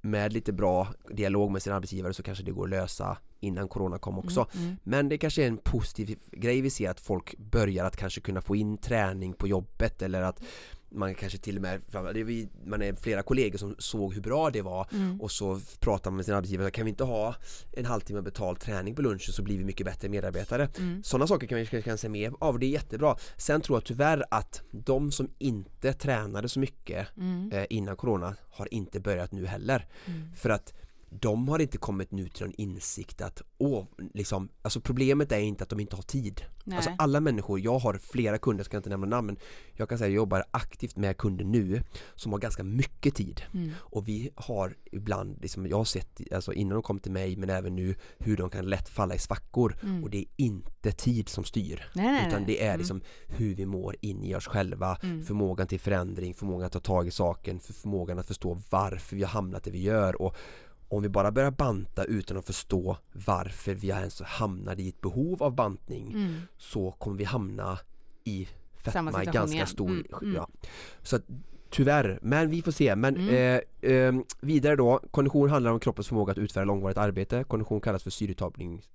med lite bra dialog med sin arbetsgivare så kanske det går att lösa innan corona kom också. Mm, mm. Men det kanske är en positiv grej vi ser att folk börjar att kanske kunna få in träning på jobbet eller att man kanske till och med, man är flera kollegor som såg hur bra det var mm. och så pratar man med sin arbetsgivare, kan vi inte ha en halvtimme betald träning på lunchen så blir vi mycket bättre medarbetare. Mm. Sådana saker kan vi kanske se mer av, det är jättebra. Sen tror jag tyvärr att de som inte tränade så mycket mm. eh, innan corona har inte börjat nu heller. Mm. För att de har inte kommit nu till någon insikt att åh, liksom, alltså problemet är inte att de inte har tid. Nej. Alltså alla människor, jag har flera kunder, jag ska inte nämna namn, men jag kan säga att jag jobbar aktivt med kunder nu som har ganska mycket tid. Mm. Och vi har ibland, liksom, jag har sett, alltså innan de kom till mig men även nu, hur de kan lätt falla i svackor. Mm. Och det är inte tid som styr. Nej, utan det är mm. liksom hur vi mår in i oss själva, mm. förmågan till förändring, förmågan att ta tag i saken, förmågan att förstå varför vi har hamnat där vi gör. Och om vi bara börjar banta utan att förstå varför vi ens hamnade i ett behov av bantning mm. så kommer vi hamna i fetma i ganska stor mm. mm. Ja. Så att, Tyvärr, men vi får se. Men mm. eh, eh, vidare då, kondition handlar om kroppens förmåga att utföra långvarigt arbete. Kondition kallas för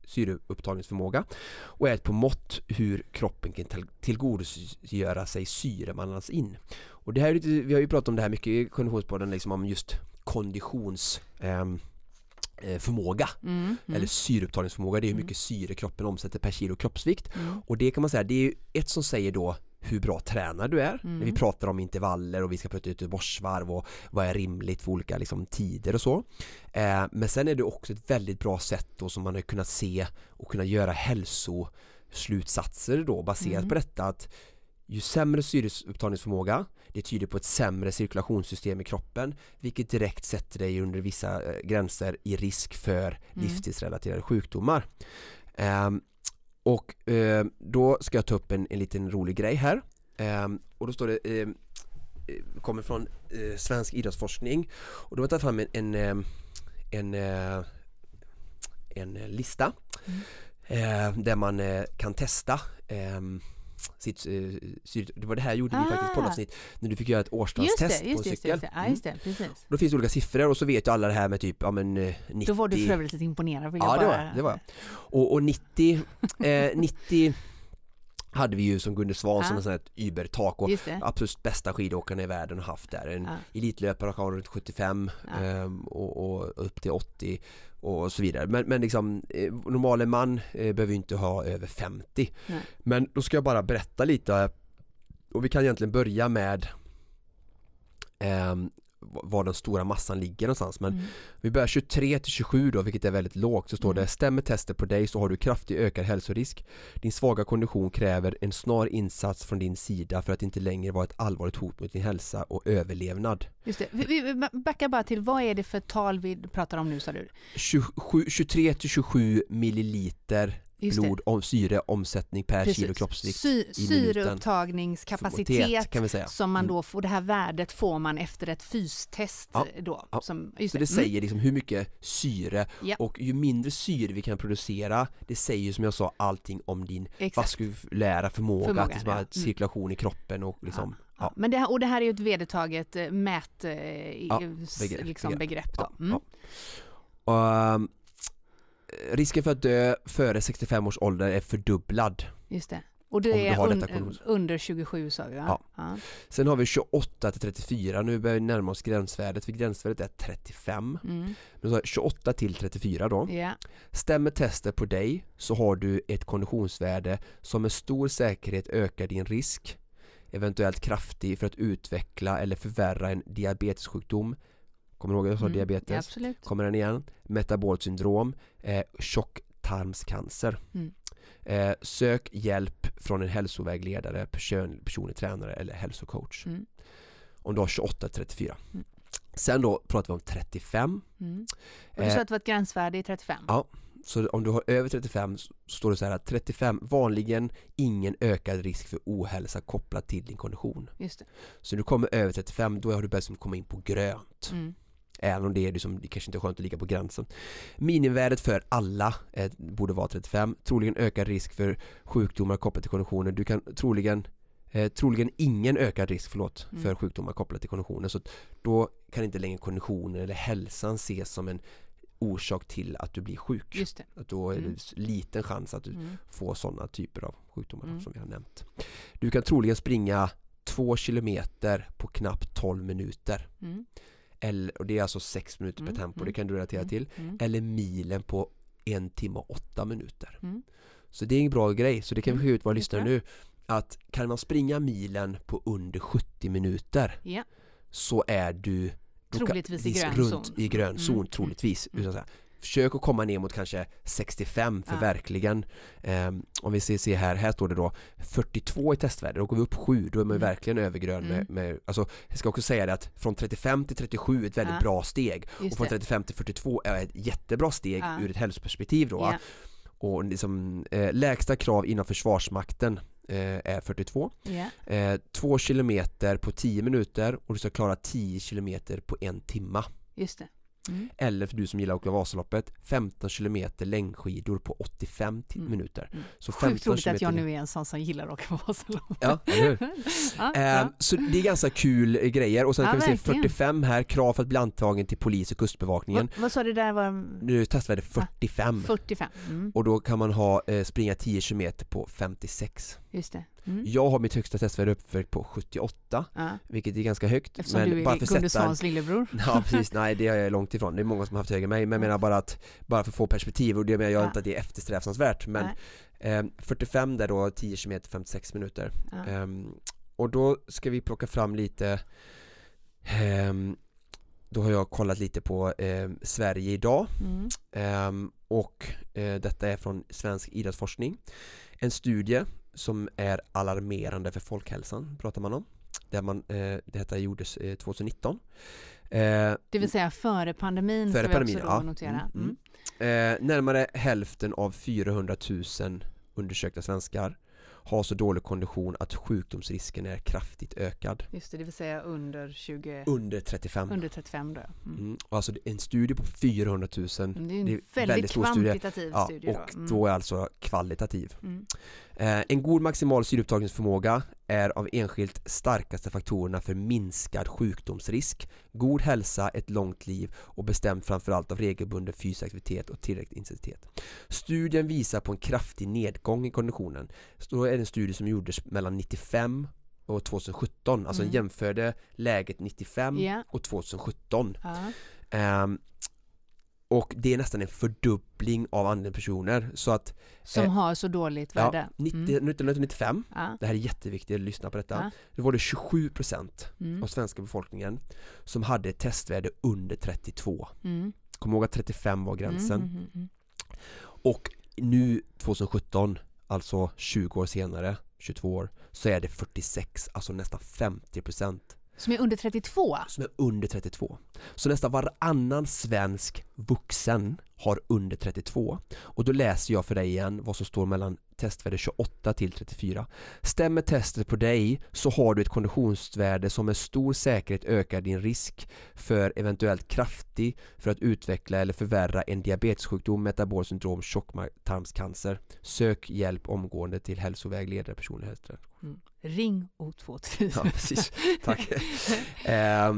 syreupptagningsförmåga och är ett på mått hur kroppen kan tillgodogöra sig syre man andas in. Och det här vi har ju pratat om det här mycket i Konditionspodden, liksom om just konditions ehm, eh, förmåga mm, mm. eller syreupptagningsförmåga, det är hur mm. mycket syre kroppen omsätter per kilo kroppsvikt mm. och det kan man säga, det är ett som säger då hur bra tränare du är mm. när vi pratar om intervaller och vi ska prata ut Göteborgsvarv och vad är rimligt för olika liksom, tider och så eh, men sen är det också ett väldigt bra sätt då som man har kunnat se och kunna göra hälsoslutsatser då baserat mm. på detta att ju sämre syreupptagningsförmåga det tyder på ett sämre cirkulationssystem i kroppen vilket direkt sätter dig under vissa eh, gränser i risk för mm. livstidsrelaterade sjukdomar. Um, och uh, då ska jag ta upp en, en liten rolig grej här um, och då står det uh, kommer från uh, svensk idrottsforskning och då har jag tagit fram en, en, en, en lista mm. där man kan testa sitt eh, Det var det här gjorde ah. vi faktiskt på avsnitt när du fick göra ett årsdagstest på cykel. Just det, ja, just det, precis. Då finns det olika siffror och så vet ju alla det här med typ, ja men 90 eh, Då var du för övrigt lite imponerad vill ja, jag bara... det var, det var och, och 90 eh, 90 hade vi ju som Gunde Svan ja. som ett übertak och absolut bästa skidåkarna i världen har haft där. En ja. elitlöpare har runt 75 ja. um, och, och, upp till 80 och så vidare. Men, men liksom eh, normala man eh, behöver inte ha över 50. Nej. Men då ska jag bara berätta lite och vi kan egentligen börja med eh, var den stora massan ligger någonstans men mm. vi börjar 23 till 27 då vilket är väldigt lågt så står mm. det stämmer testet på dig så har du kraftigt ökad hälsorisk din svaga kondition kräver en snar insats från din sida för att inte längre vara ett allvarligt hot mot din hälsa och överlevnad Just det, vi, vi backar bara till vad är det för tal vi pratar om nu sa du? 27, 23 till 27 milliliter blod, om, syreomsättning per Precis. kilo kroppsvikt Sy Syreupptagningskapacitet kan vi säga. som man mm. då får, det här värdet får man efter ett fystest ja, då. Ja. Som, så det, det säger mm. liksom hur mycket syre ja. och ju mindre syre vi kan producera det säger som jag sa allting om din Exakt. vaskulära förmåga, förmåga att liksom, ja. Mm. cirkulation i kroppen och liksom Ja. Men det här, och det här är ju ett vedertaget eh, mät, eh, begrepp, liksom, begrepp då. Mm. Um, risken för att dö före 65 års ålder är fördubblad. Just det. Och det är un under 27 sa vi va? Ja. ja. Sen har vi 28 till 34, nu börjar vi närma oss gränsvärdet för gränsvärdet är 35. Mm. Men 28 till 34 då. Yeah. Stämmer testet på dig så har du ett konditionsvärde som med stor säkerhet ökar din risk eventuellt kraftig för att utveckla eller förvärra en diabetessjukdom Kommer du ihåg att jag sa mm, diabetes? Ja, Kommer den igen? Metabolt syndrom, eh, tjocktarmscancer. Mm. Eh, sök hjälp från en hälsovägledare, person, personlig tränare eller hälsocoach. Mm. Om du har 28-34. Mm. Sen då pratar vi om 35. Mm. Och du sa eh, att det var ett gränsvärde i 35? Ja, så om du har över 35 så står det så här att 35, vanligen ingen ökad risk för ohälsa kopplat till din kondition. Just det. Så du kommer över 35, då har du börjat komma in på grönt. Mm. Även om det är liksom, det kanske inte är skönt att ligga på gränsen. Minimivärdet för alla eh, borde vara 35. Troligen ökad risk för sjukdomar kopplat till konditioner. Du kan troligen eh, troligen ingen ökad risk förlåt, mm. för sjukdomar kopplat till konditioner. Så då kan inte längre konditionen eller hälsan ses som en orsak till att du blir sjuk. Just det. Att då är det mm. liten chans att du mm. får sådana typer av sjukdomar mm. som vi har nämnt. Du kan troligen springa två kilometer på knappt 12 minuter. Mm eller, och det är alltså 6 minuter per mm, tempo, det mm, kan du relatera mm, till. eller milen på en timme och åtta minuter. Så det är en bra grej, så det kan vi skicka ut våra lyssnare nu. Att kan man springa milen på under 70 minuter ja. så är du troligtvis i grön runt zon. i grön zon troligtvis mm. Försök att komma ner mot kanske 65 för ja. verkligen eh, Om vi ser, ser här, här står det då 42 i testvärde, då går vi upp 7, då är man mm. verkligen övergrön mm. med, med, alltså jag ska också säga det att från 35 till 37 är ett väldigt ja. bra steg Just och från 35 till 42 är ett jättebra steg ja. ur ett hälsoperspektiv då och liksom eh, lägsta krav inom försvarsmakten eh, är 42 yeah. eh, 2 kilometer på 10 minuter och du ska klara 10 kilometer på en timma Just det Mm. Eller för du som gillar att åka Vasaloppet 15 km längdskidor på 85 mm. minuter mm. Så 15 Sjukt roligt att jag nu är en sån som gillar att åka Vasaloppet Ja, eller ja, eh, ja. Så det är ganska kul grejer och sen ja, kan vi se 45 här, krav för att bli antagen till polis och kustbevakningen Vad, vad sa du där var? Nu testvärde 45 45 mm. Och då kan man ha eh, springa 10 km på 56 Just det Mm. Jag har mitt högsta testvärde uppvägt på 78 ja. Vilket är ganska högt Eftersom men du är bara Gunde Svans lillebror Ja precis, nej det är jag långt ifrån Det är många som har haft högre än mig Men jag menar bara att Bara för att få perspektiv och det menar jag ja. inte att det är eftersträvansvärt Men eh, 45 där då 10 km 56 minuter ja. eh, Och då ska vi plocka fram lite eh, Då har jag kollat lite på eh, Sverige idag mm. Ehm, och eh, detta är från Svensk idrottsforskning En studie som är alarmerande för folkhälsan pratar man om. Där man, eh, detta gjordes eh, 2019. Eh, det vill säga före pandemin före ska pandemin, vi också ja. notera. Mm, mm. Mm. Eh, närmare hälften av 400 000 undersökta svenskar har så dålig kondition att sjukdomsrisken är kraftigt ökad. Just det, det vill säga under 20... Under 35. Under 35 då. Mm. Mm. Alltså en studie på 400 000. Det är en det är väldigt, väldigt kvantitativ studie. studie ja, och mm. då är alltså kvalitativ. Eh, en god maximal syreupptagningsförmåga är av enskilt starkaste faktorerna för minskad sjukdomsrisk, god hälsa, ett långt liv och bestämt framförallt av regelbunden fysisk aktivitet och tillräcklig intensitet. Studien visar på en kraftig nedgång i konditionen. Så då är det en studie som gjordes mellan 95 och 2017, alltså mm. jämförde läget 95 yeah. och 2017. Uh. Um, och det är nästan en fördubbling av andelen personer så att Som eh, har så dåligt värde? Ja, 90, mm. 1995, ja. det här är jätteviktigt att lyssna på detta, ja. då var det 27% mm. av svenska befolkningen som hade ett testvärde under 32 mm. Kom ihåg att 35 var gränsen mm, mm, mm, Och nu 2017, alltså 20 år senare, 22 år, så är det 46, alltså nästan 50% som är under 32? Som är under 32. Så nästan varannan svensk vuxen har under 32. Och då läser jag för dig igen vad som står mellan testvärde 28 till 34. Stämmer testet på dig så har du ett konditionsvärde som med stor säkerhet ökar din risk för eventuellt kraftig för att utveckla eller förvärra en diabetessjukdom, metabolt syndrom, tjocktarmscancer. Sök hjälp omgående till hälsovägledare personlig hälsa. Mm. Ring O2000. Ja, precis. Tack. eh,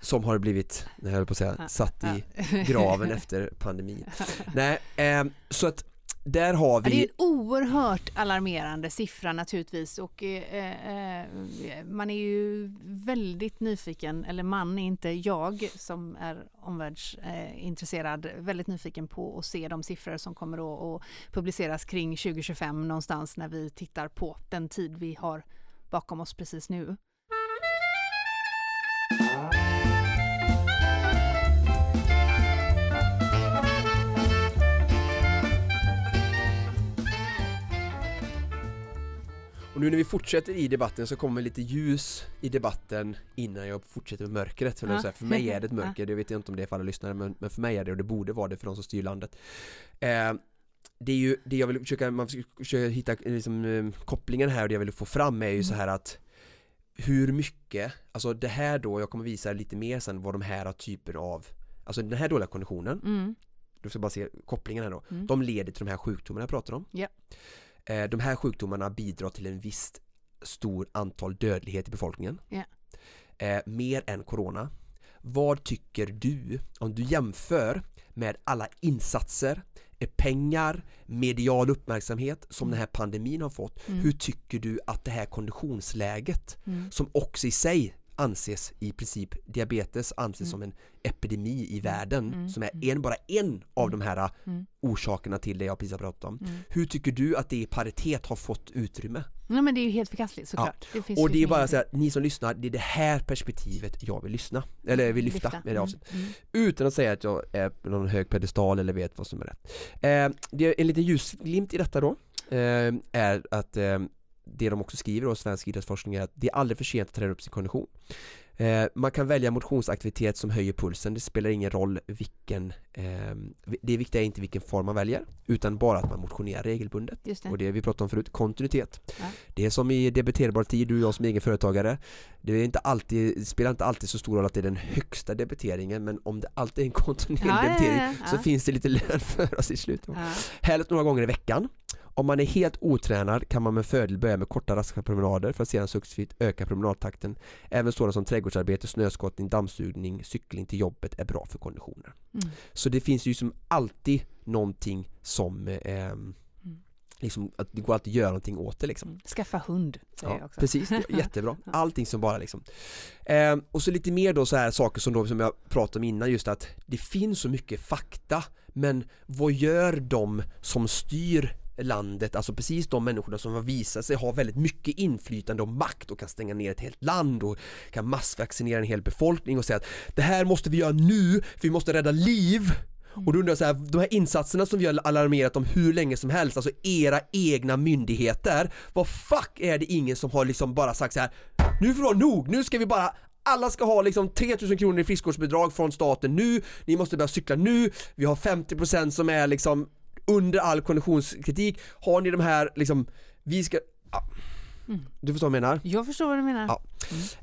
som har blivit, jag höll på att säga, satt i graven efter pandemin. Nej, eh, så att där har vi... Det är en oerhört alarmerande siffra naturligtvis och eh, eh, man är ju väldigt nyfiken, eller man är inte jag som är omvärldsintresserad, eh, väldigt nyfiken på att se de siffror som kommer att publiceras kring 2025 någonstans när vi tittar på den tid vi har bakom oss precis nu. Och nu när vi fortsätter i debatten så kommer lite ljus i debatten innan jag fortsätter med mörkret. Ja. Säga. För mig är det ett mörker, det vet jag inte om det är för alla lyssnare men, men för mig är det och det borde vara det för de som styr landet. Eh, det är ju det jag vill försöka, man försöker hitta liksom, eh, kopplingen här och det jag vill få fram är ju mm. så här att hur mycket, alltså det här då, jag kommer visa lite mer sen vad de här typer av, alltså den här dåliga konditionen, mm. du ska bara se kopplingen här då, mm. de leder till de här sjukdomarna jag pratar om. Yeah. Eh, de här sjukdomarna bidrar till en viss stor antal dödlighet i befolkningen. Yeah. Mer än corona. Vad tycker du om du jämför med alla insatser, eh, pengar, medial uppmärksamhet som mm. den här pandemin har fått. Mm. Hur tycker du att det här konditionsläget mm. som också i sig anses i princip diabetes anses mm. som en epidemi i världen mm. som är en, bara en av de här mm. orsakerna till det jag precis har pratat om. Mm. Hur tycker du att det i paritet har fått utrymme? Nej men det är ju helt förkastligt såklart. Ja. Det och det är bara så att ni som lyssnar, det är det här perspektivet jag vill lyssna, eller vill lyfta, lyfta. med det avsnittet. Mm. Mm. Utan att säga att jag är på någon hög pedestal eller vet vad som är rätt. Eh, det är en liten ljusglimt i detta då, eh, är att eh, det de också skriver då, Svensk idrottsforskning är att det är aldrig för sent att träna upp sin kondition. Eh, man kan välja motionsaktivitet som höjer pulsen, det spelar ingen roll vilken eh, Det viktiga är inte vilken form man väljer utan bara att man motionerar regelbundet. Det. Och det vi pratade om förut, kontinuitet. Ja. Det är som i debiterbar tid, du och jag som egen företagare Det är inte alltid, det spelar inte alltid så stor roll att det är den högsta debiteringen men om det alltid är en kontinuerlig ja, debitering ja, så finns det lite lön för oss i slutet. Ja. Helst några gånger i veckan om man är helt otränad kan man med fördel börja med korta raska promenader för att sedan successivt öka promenadtakten. Även sådant som trädgårdsarbete, snöskottning, dammsugning, cykling till jobbet är bra för konditioner. Mm. Så det finns ju som alltid någonting som eh, Liksom, att det går alltid att göra någonting åt det liksom. Mm. Skaffa hund, säger ja, jag också. Precis, jättebra. Allting som bara liksom. Eh, och så lite mer då så här saker som, då, som jag pratade om innan just att det finns så mycket fakta men vad gör de som styr landet, alltså precis de människorna som har visat sig ha väldigt mycket inflytande och makt och kan stänga ner ett helt land och kan massvaccinera en hel befolkning och säga att det här måste vi göra nu för vi måste rädda liv. Och då undrar jag så här, de här insatserna som vi har alarmerat om hur länge som helst, alltså era egna myndigheter, vad fuck är det ingen som har liksom bara sagt så här, nu får det vara nog, nu ska vi bara alla ska ha liksom 3000 kronor i friskvårdsbidrag från staten nu, ni måste börja cykla nu, vi har 50% som är liksom under all konditionskritik har ni de här liksom, vi ska ja. Mm. Du förstår vad jag menar? Jag förstår vad du menar. Ja.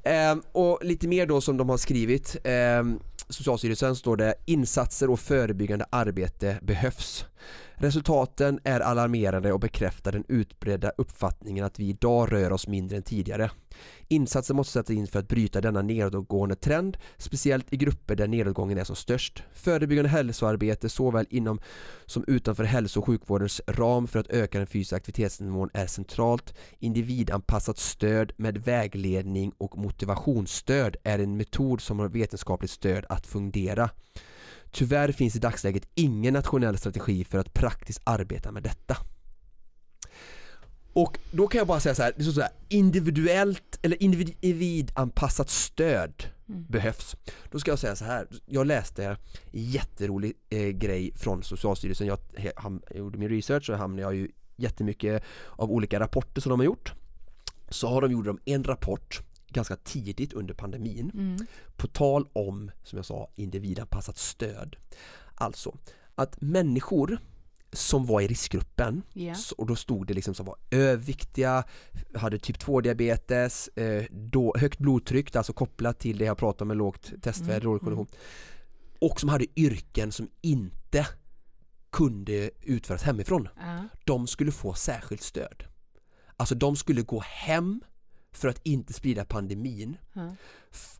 Mm. Eh, och lite mer då som de har skrivit eh, Socialstyrelsen står det insatser och förebyggande arbete behövs. Resultaten är alarmerande och bekräftar den utbredda uppfattningen att vi idag rör oss mindre än tidigare. Insatser måste sättas in för att bryta denna nedåtgående trend, speciellt i grupper där nedåtgången är som störst. Förebyggande hälsoarbete såväl inom som utanför hälso och sjukvårdens ram för att öka den fysiska aktivitetsnivån är centralt. Individanpassat stöd med vägledning och motivationsstöd är en metod som har vetenskapligt stöd att fungera. Tyvärr finns i dagsläget ingen nationell strategi för att praktiskt arbeta med detta. Och då kan jag bara säga så här, det står så här individuellt eller individanpassat stöd mm. behövs. Då ska jag säga så här, jag läste en jätterolig eh, grej från Socialstyrelsen, jag, ham, jag gjorde min research och hamnade jag ju jättemycket av olika rapporter som de har gjort. Så har de gjort en rapport ganska tidigt under pandemin mm. på tal om, som jag sa, individanpassat stöd. Alltså att människor som var i riskgruppen yeah. och då stod det liksom som var överviktiga, hade typ 2 diabetes, eh, då, högt blodtryck, alltså kopplat till det jag pratade om med lågt testvärde, mm. dålig kondition och som hade yrken som inte kunde utföras hemifrån. Uh. De skulle få särskilt stöd. Alltså de skulle gå hem för att inte sprida pandemin. Uh.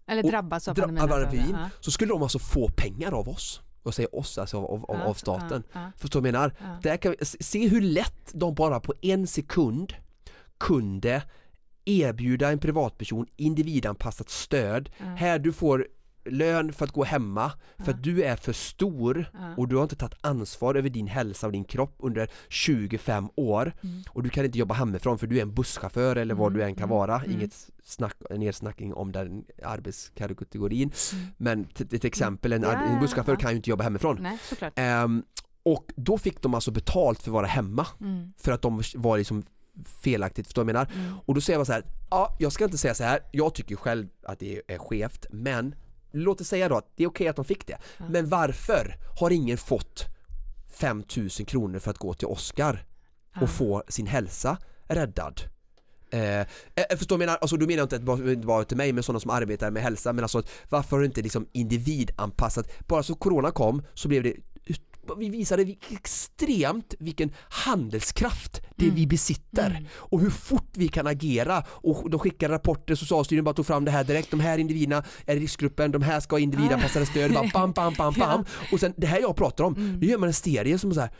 Eller drabbas av pandemin. pandemin uh. Så skulle de alltså få pengar av oss och säger oss alltså av, av, ja, av staten. Ja, ja. Förstår du vad jag menar? Ja. Där kan vi, se hur lätt de bara på en sekund kunde erbjuda en privatperson individanpassat stöd. Här du får lön för att gå hemma för att du är för stor och du har inte tagit ansvar över din hälsa och din kropp under 25 år mm. och du kan inte jobba hemifrån för du är en busschaufför eller vad mm. du än kan mm. vara, mm. inget snack, nedsnackning om den arbetskategorin mm. men till, ett exempel, en, en busschaufför kan ju inte jobba hemifrån Nej, um, och då fick de alltså betalt för att vara hemma mm. för att de var liksom felaktigt, förstår du vad jag menar? Mm. Och då säger bara så här, ja, jag ska inte säga så här, jag tycker själv att det är skevt, men låt oss säga då att det är okej okay att de fick det, ja. men varför har ingen fått 5000 kronor för att gå till Oscar och ja. få sin hälsa räddad? Eh, eh förstår menar, alltså då menar jag inte att bara, bara till mig men sådana som arbetar med hälsa men alltså varför har du inte liksom individanpassat, bara så corona kom så blev det vi visade extremt vilken handelskraft det mm. vi besitter mm. och hur fort vi kan agera och de skickade rapporter, Socialstyrelsen bara tog fram det här direkt, de här individerna är i riskgruppen, de här ska ha individanpassade stöd, bara bam, bam, bam, bam. Och sen det här jag pratar om, mm. nu gör man en serie som så här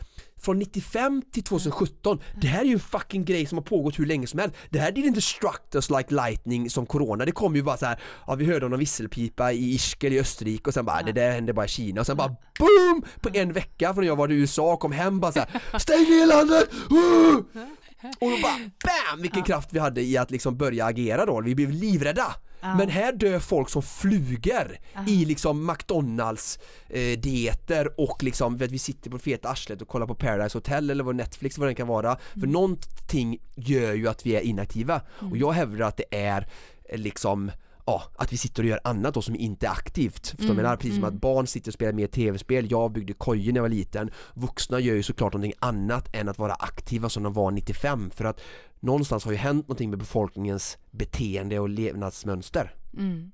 från 95 till 2017, det här är ju en fucking grej som har pågått hur länge som helst. Det här did inte struck us like lightning som corona, det kom ju bara så här, ja vi hörde om någon visselpipa i Ischgl i Österrike och sen bara det där hände bara i Kina och sen bara BOOM! På en vecka från jag var i USA och kom hem bara så här, stäng ner landet! Och då bara BAM! Vilken kraft vi hade i att liksom börja agera då, vi blev livrädda. Men här dör folk som fluger i liksom McDonalds eh, dieter och liksom vet, vi sitter på feta arslet och kollar på Paradise Hotel eller vad Netflix vad det kan vara. Mm. För någonting gör ju att vi är inaktiva mm. och jag hävdar att det är eh, liksom ja, att vi sitter och gör annat då som inte är aktivt. Förstår mm, menar? Precis som mm. att barn sitter och spelar mer tv-spel, jag byggde kojor när jag var liten. Vuxna gör ju såklart någonting annat än att vara aktiva som de var 95 för att någonstans har ju hänt någonting med befolkningens beteende och levnadsmönster. Mm.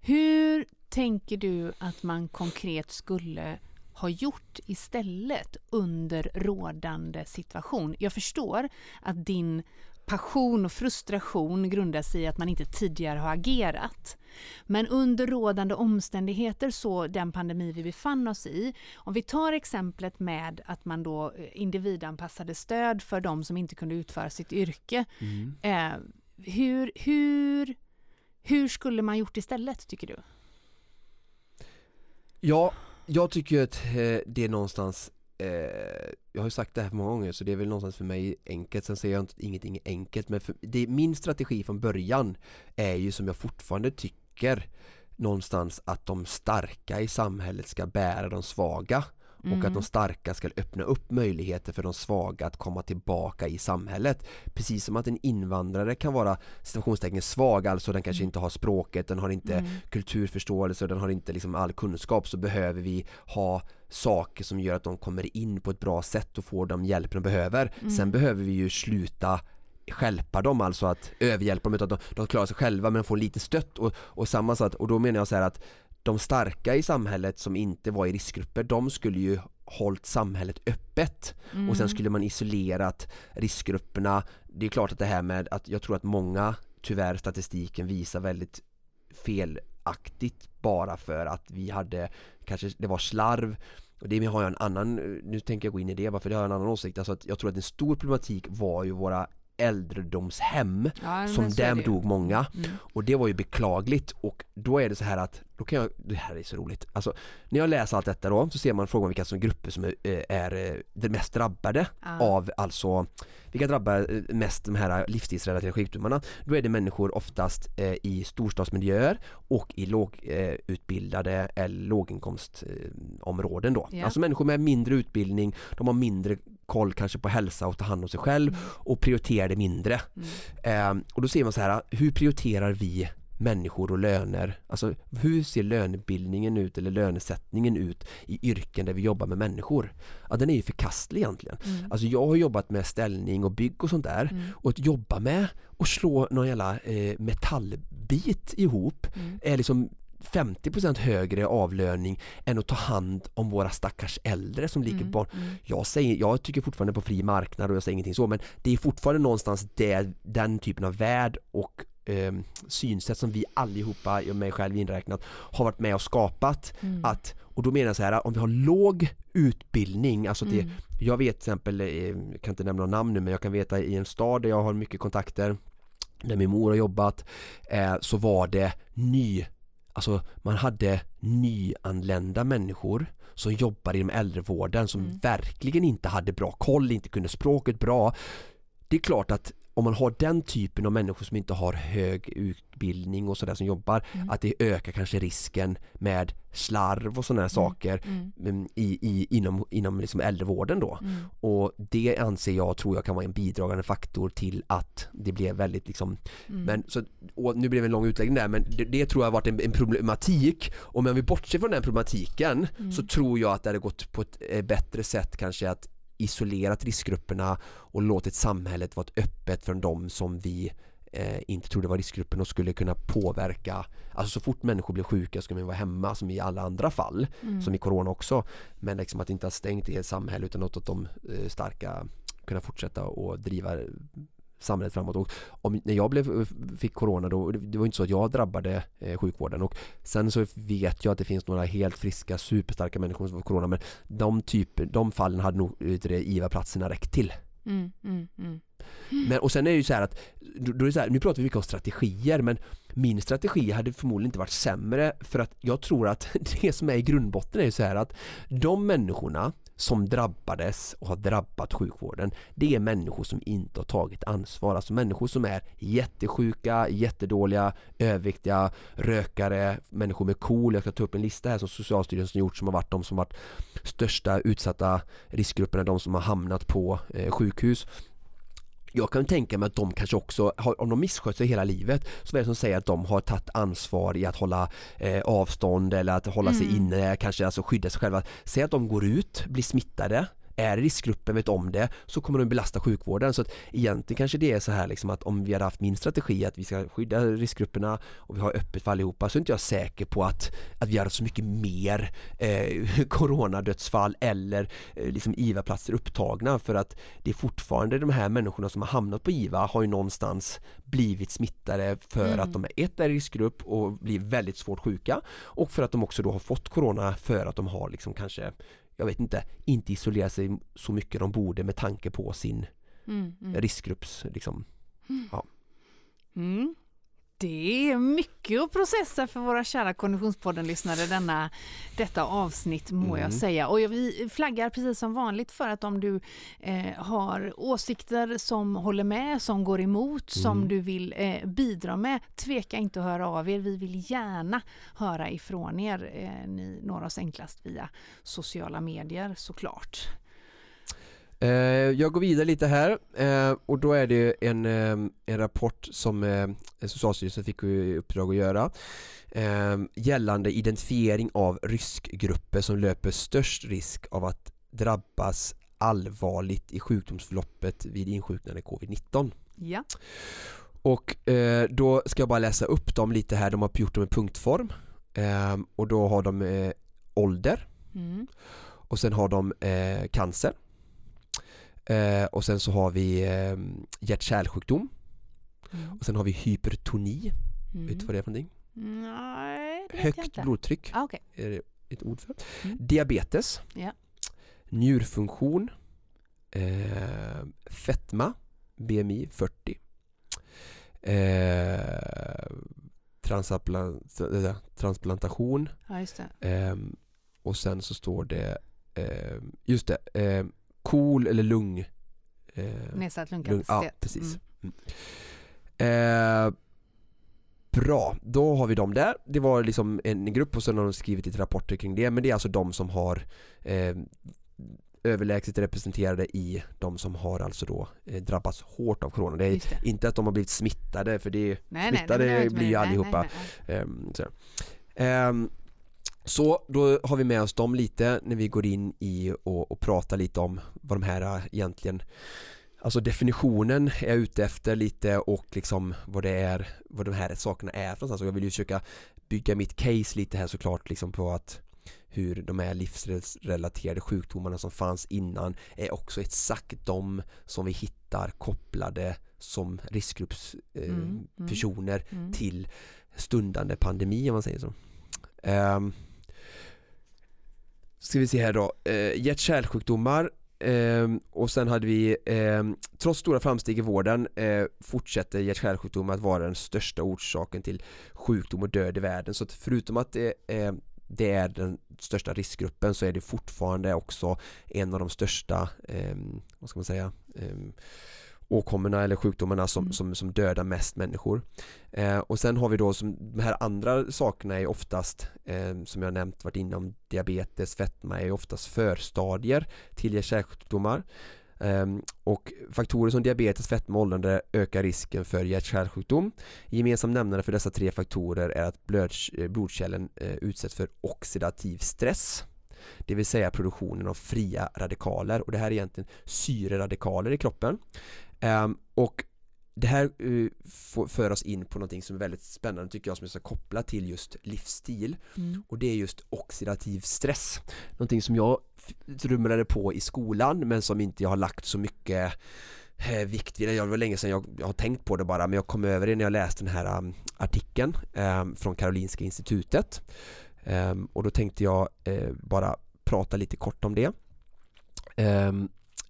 Hur tänker du att man konkret skulle ha gjort istället under rådande situation? Jag förstår att din passion och frustration grundar sig i att man inte tidigare har agerat. Men under rådande omständigheter, så den pandemi vi befann oss i, om vi tar exemplet med att man då eh, individanpassade stöd för de som inte kunde utföra sitt yrke. Mm. Eh, hur, hur, hur skulle man gjort istället, tycker du? Ja, jag tycker att eh, det är någonstans Eh, jag har ju sagt det här många gånger så det är väl någonstans för mig enkelt, sen säger jag inte ingenting är enkelt men för, det, min strategi från början är ju som jag fortfarande tycker någonstans att de starka i samhället ska bära de svaga mm. och att de mm. starka ska öppna upp möjligheter för de svaga att komma tillbaka i samhället. Precis som att en invandrare kan vara situationstecken svag, alltså den kanske mm. inte har språket, den har inte mm. kulturförståelse, den har inte liksom all kunskap så behöver vi ha saker som gör att de kommer in på ett bra sätt och får de hjälp de behöver. Mm. Sen behöver vi ju sluta skälpa dem, alltså att överhjälpa dem utan att de, de klarar sig själva men får lite stött och, och samma sak, och då menar jag så att de starka i samhället som inte var i riskgrupper, de skulle ju hållit samhället öppet mm. och sen mm. skulle man isolerat riskgrupperna. Det är klart att det här med att jag tror att många, tyvärr statistiken visar väldigt felaktigt bara för att vi hade, kanske det var slarv och det har jag en annan, nu tänker jag gå in i det bara för det har jag en annan åsikt, alltså att jag tror att en stor problematik var ju våra äldredomshem ja, som där dog många mm. och det var ju beklagligt och då är det så här att då kan jag, det här är så roligt, alltså när jag läser allt detta då så ser man frågan vilka som grupper som är, är, är de mest drabbade ah. av alltså vilka drabbar eh, mest de här livsstilsrelaterade sjukdomarna? Då är det människor oftast eh, i storstadsmiljöer och i lågutbildade eh, eller låginkomstområden då. Yeah. Alltså människor med mindre utbildning, de har mindre koll kanske på hälsa och ta hand om sig själv mm. och prioriterar det mindre. Eh, och då ser man så här, hur prioriterar vi människor och löner. Alltså hur ser lönebildningen ut eller lönesättningen ut i yrken där vi jobbar med människor? Ja, den är ju förkastlig egentligen. Mm. Alltså jag har jobbat med ställning och bygg och sånt där mm. och att jobba med och slå någon jävla eh, metallbit ihop mm. är liksom 50% högre avlöning än att ta hand om våra stackars äldre som ligger mm, barn. Mm. Jag, säger, jag tycker fortfarande på fri marknad och jag säger ingenting så men det är fortfarande någonstans det, den typen av värld och eh, synsätt som vi allihopa, jag mig själv inräknat, har varit med och skapat. Mm. Att, och då menar jag så här, om vi har låg utbildning, alltså det, mm. jag vet till exempel, jag eh, kan inte nämna några namn nu men jag kan veta i en stad där jag har mycket kontakter där min mor har jobbat eh, så var det ny Alltså man hade nyanlända människor som jobbade inom äldrevården som mm. verkligen inte hade bra koll, inte kunde språket bra. Det är klart att om man har den typen av människor som inte har hög utbildning och sådär som jobbar mm. att det ökar kanske risken med slarv och sådana mm. saker mm. mm. i, i, inom, inom liksom äldrevården då mm. och det anser jag tror jag kan vara en bidragande faktor till att det blev väldigt liksom mm. men så, nu blev det en lång utläggning där men det, det tror jag har varit en, en, problematik och om vi bortser från den problematiken så tror jag att det hade gått på ett eh, bättre sätt kanske att isolerat riskgrupperna och låtit samhället vara öppet för de som vi eh, inte trodde var riskgruppen och skulle kunna påverka Alltså så fort människor blir sjuka ska man vara hemma som i alla andra fall mm. Som i Corona också Men liksom att inte ha stängt i ett samhälle utan låtit de eh, starka kunna fortsätta och driva samhället framåt. Och om, när jag blev, fick corona då, det var inte så att jag drabbade eh, sjukvården och sen så vet jag att det finns några helt friska superstarka människor som får corona men de, typ, de fallen hade nog IVA-platserna räckt till. Mm, mm, mm. Men, och sen är det ju så här att, då är så här, nu pratar vi mycket om strategier men min strategi hade förmodligen inte varit sämre för att jag tror att det som är i grundbotten är ju så här att de människorna som drabbades och har drabbat sjukvården det är människor som inte har tagit ansvar, alltså människor som är jättesjuka, jättedåliga, överviktiga, rökare, människor med KOL, jag ska ta upp en lista här som Socialstyrelsen gjort som har varit de som varit största utsatta riskgrupperna, de som har hamnat på eh, sjukhus jag kan tänka mig att de kanske också, om de misskött sig hela livet, så är det som säger att de har tagit ansvar i att hålla eh, avstånd eller att hålla mm. sig inne, kanske alltså skydda sig själva. Säg att de går ut, blir smittade, är riskgruppen, vet om det, så kommer de belasta sjukvården. Så att egentligen kanske det är så här liksom att om vi hade haft min strategi att vi ska skydda riskgrupperna och vi har öppet för allihopa så är inte jag säker på att, att vi hade så mycket mer eh, coronadödsfall eller eh, liksom IVA-platser upptagna för att det är fortfarande de här människorna som har hamnat på IVA har ju någonstans blivit smittade för mm. att de är ett är riskgrupp och blir väldigt svårt sjuka och för att de också då har fått corona för att de har liksom kanske jag vet inte, inte isolera sig så mycket de borde med tanke på sin mm, mm. riskgrupps liksom, mm. ja. Mm. Det är mycket att processa för våra kära Konditionspodden-lyssnare denna, detta avsnitt må mm. jag säga. Och vi flaggar precis som vanligt för att om du eh, har åsikter som håller med, som går emot, mm. som du vill eh, bidra med, tveka inte att höra av er. Vi vill gärna höra ifrån er. Eh, ni når oss enklast via sociala medier såklart. Eh, jag går vidare lite här eh, och då är det en, eh, en rapport som Socialstyrelsen fick i uppdrag att göra gällande identifiering av riskgrupper som löper störst risk av att drabbas allvarligt i sjukdomsförloppet vid insjuknande covid-19. Ja. Och då ska jag bara läsa upp dem lite här, de har gjort dem i punktform och då har de ålder mm. och sen har de cancer Eh, och sen så har vi eh, hjärt-kärlsjukdom. Mm. Och sen har vi hypertoni. Mm. Vet du vad det är för någonting? Nej, det Högt inte. blodtryck ah, okay. är det ett ord för. Mm. Diabetes. Ja. Njurfunktion. Eh, fetma. BMI 40 eh, transplantation ja, eh, och sen så står det eh, just det, eh, KOL eller lung eh, Nedsatt lungkapacitet. ja, precis. Mm. mm. Bra, då har vi dem där. Det var liksom en grupp och sen har de skrivit lite rapporter kring det men det är alltså de som har eh, överlägset representerade i de som har alltså då eh, drabbats hårt av corona. Det är det. inte att de har blivit smittade för det nej, smittade nej, det blir ju allihopa. Nej, um, så. Um, så då har vi med oss dem lite när vi går in i och, och pratar lite om vad de här eh, egentligen Alltså definitionen är jag ute efter lite och liksom vad det är, vad de här sakerna är för någonstans och jag vill ju försöka bygga mitt case lite här såklart liksom på att hur de här livsrelaterade sjukdomarna som fanns innan är också exakt de som vi hittar kopplade som riskgruppspersoner eh, mm, mm. till stundande pandemi om man säger så. Um, ska vi se här då, eh, hjärt-kärlsjukdomar eh, och sen hade vi, eh, trots stora framsteg i vården eh, fortsätter hjärt-kärlsjukdomar att vara den största orsaken till sjukdom och död i världen. Så att förutom att det, eh, det är den största riskgruppen så är det fortfarande också en av de största, ehm, vad ska man säga, ehm, åkommorna eller sjukdomarna som, mm. som, som dödar mest människor. Eh, och sen har vi då som de här andra sakerna är oftast eh, som jag nämnt varit inom diabetes, fetma är oftast förstadier till hjärt-kärlsjukdomar. Eh, och faktorer som diabetes, fetma och åldrande ökar risken för hjärt-kärlsjukdom. Gemensam nämnare för dessa tre faktorer är att eh, blodkärlen eh, utsätts för oxidativ stress det vill säga produktionen av fria radikaler och det här är egentligen syreradikaler i kroppen Um, och det här uh, för oss in på någonting som är väldigt spännande tycker jag som jag ska koppla till just livsstil mm. och det är just oxidativ stress någonting som jag rumlade på i skolan men som inte jag har lagt så mycket eh, vikt vid det. Var länge sedan jag, jag, har tänkt på det bara men jag kom över det när jag läste den här um, artikeln um, från Karolinska institutet um, och då tänkte jag uh, bara prata lite kort om det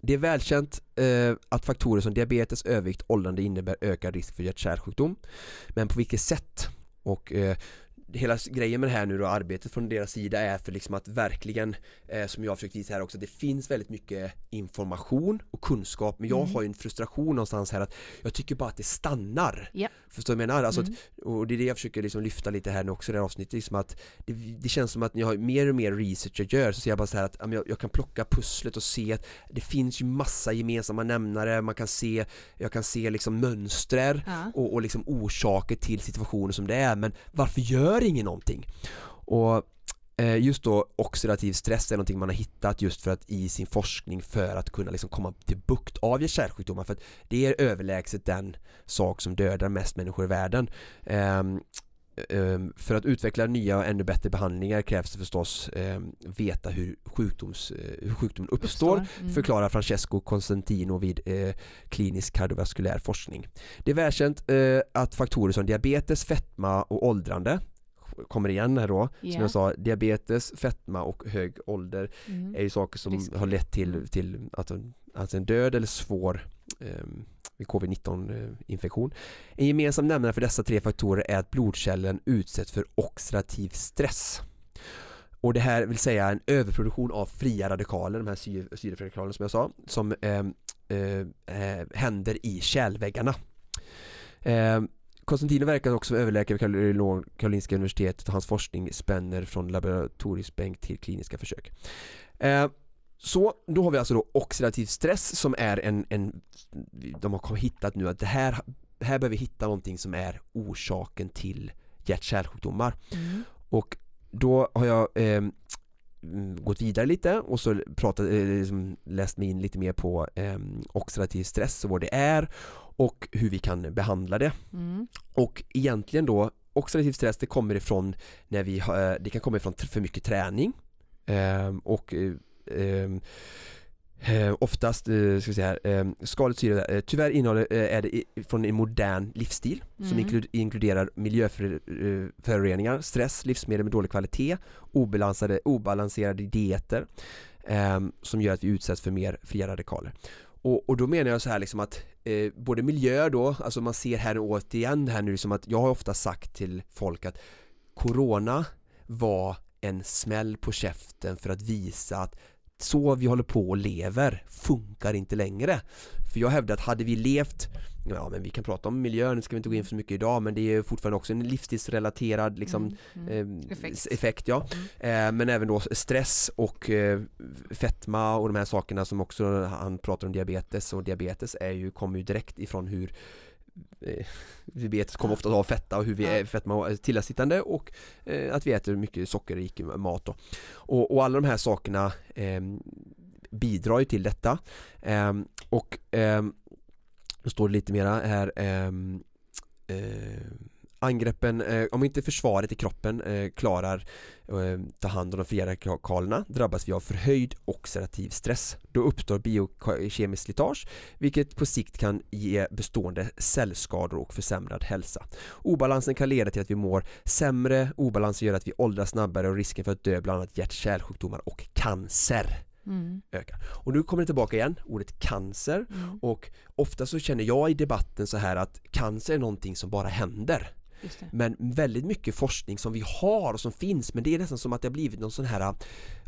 det är välkänt eh, att faktorer som diabetes, övervikt, åldrande innebär ökad risk för hjärt-kärlsjukdom. Men på vilket sätt? Och eh, hela grejen med det här nu då, arbetet från deras sida är för liksom att verkligen, eh, som jag har försökt visa här också, det finns väldigt mycket information och kunskap men jag mm. har ju en frustration någonstans här att jag tycker bara att det stannar. Yep. Förstår du vad jag menar? Alltså mm. att, och det är det jag försöker liksom lyfta lite här nu också i det här avsnittet, liksom att det, det, känns som att när jag har mer och mer research jag gör så ser jag bara så här att jag, jag kan plocka pusslet och se att det finns ju massa gemensamma nämnare, man kan se, jag kan se liksom mönster ja. och, och liksom orsaker till situationer som det är men varför gör ingen någonting? Och eh, just då oxidativ stress är någonting man har hittat just för att i sin forskning för att kunna liksom komma till bukt av hjärt-kärlsjukdomar för att det är överlägset den sak som dödar mest människor i världen um, um, för att utveckla nya och ännu bättre behandlingar krävs det förstås um, veta hur, sjukdoms, uh, hur sjukdomen uppstår, uppstår. Mm. förklarar Francesco Constantino vid uh, klinisk kardiovaskulär forskning. Det är välkänt uh, att faktorer som diabetes, fetma och åldrande kommer igen här då yeah. Som jag sa, diabetes, fetma och hög ålder mm. är ju saker som Risk. har lett till, mm. till att, alltså en död eller svår eh, covid-19 infektion. En gemensam nämnare för dessa tre faktorer är att blodkärlen utsätts för oxidativ stress. Och det här vill säga en överproduktion av fria radikaler, de här syreradikalerna som jag sa, som eh, eh, händer i kärlväggarna. Konstantino verkar också överläkare vid Karolinska universitetet och hans forskning spänner från laboratoriebänk till kliniska försök. Eh, så då har vi alltså då oxidativ stress som är en, en de har hittat nu att det här, här behöver vi hitta någonting som är orsaken till hjärt-kärlsjukdomar. Mm. Och då har jag eh, gått vidare lite och så pratat, eh, liksom läst mig in lite mer på eh, oxidativ stress och vad det är och hur vi kan behandla det. Mm. Och egentligen då oxidativ stress det kommer ifrån när vi har, det kan komma ifrån för mycket träning eh, och eh, Eh, oftast, eh, ska vi säga här, eh, skadligt syre, eh, tyvärr innehåller, eh, är det från en modern livsstil mm. som inklud, inkluderar miljöföroreningar, stress, livsmedel med dålig kvalitet, obalanserade, obalanserade dieter eh, som gör att vi utsätts för mer fria radikaler. Och, och då menar jag så här liksom att eh, både miljö då, alltså man ser här återigen här nu som att jag har ofta sagt till folk att Corona var en smäll på käften för att visa att så vi håller på och lever funkar inte längre. För jag hävdar att hade vi levt Ja men vi kan prata om miljön, det ska vi inte gå in för så mycket idag men det är fortfarande också en livsstilsrelaterad liksom, mm. Eh, effekt. effekt. ja. Mm. Eh, men även då stress och eh, fetma och de här sakerna som också han pratar om diabetes och diabetes är ju, kommer ju direkt ifrån hur eh, diabetes kommer ofta av fetta och hur vi är fetma tillasittande och eh, att vi äter mycket sockerrik mat då. Och, och alla de här sakerna eh, bidrar ju till detta eh, och eh, då står det lite mera här ehm, eh, Angreppen, eh, om inte försvaret i kroppen eh, klarar eh, ta hand om de fria radikalerna drabbas vi av förhöjd oxidativ stress. Då uppstår biokemiskt slitage vilket på sikt kan ge bestående cellskador och försämrad hälsa. Obalansen kan leda till att vi mår sämre, obalansen gör att vi åldras snabbare och risken för att dö bland annat hjärt-kärlsjukdomar och cancer mm. ökar. Och nu kommer det tillbaka igen, ordet cancer mm. och ofta så känner jag i debatten så här att cancer är någonting som bara händer. Men väldigt mycket forskning som vi har och som finns men det är nästan som att det har blivit någon sån här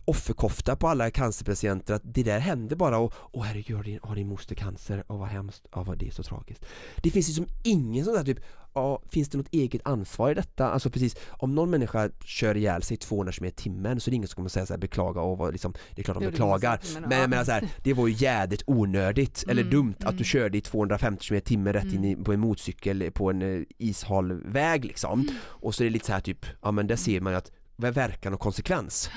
offerkofta på alla cancerpatienter att det där händer bara och åh herregud har din, har din moster cancer och vad hemskt, ja vad det är så tragiskt. Det finns liksom ingen sån där typ ja, finns det något eget ansvar i detta? Alltså precis, om någon människa kör ihjäl sig 200 km i timmen så är det ingen som kommer säga så här, beklaga och vad, liksom, det är klart de beklagar men, men, men så här, det var ju jädrigt onödigt eller mm, dumt mm. att du körde i 250 km i timmen rätt mm. in i, på en motorcykel på en uh, ishal väg liksom mm. och så är det lite så här typ, ja men där ser man ju att verkan och konsekvens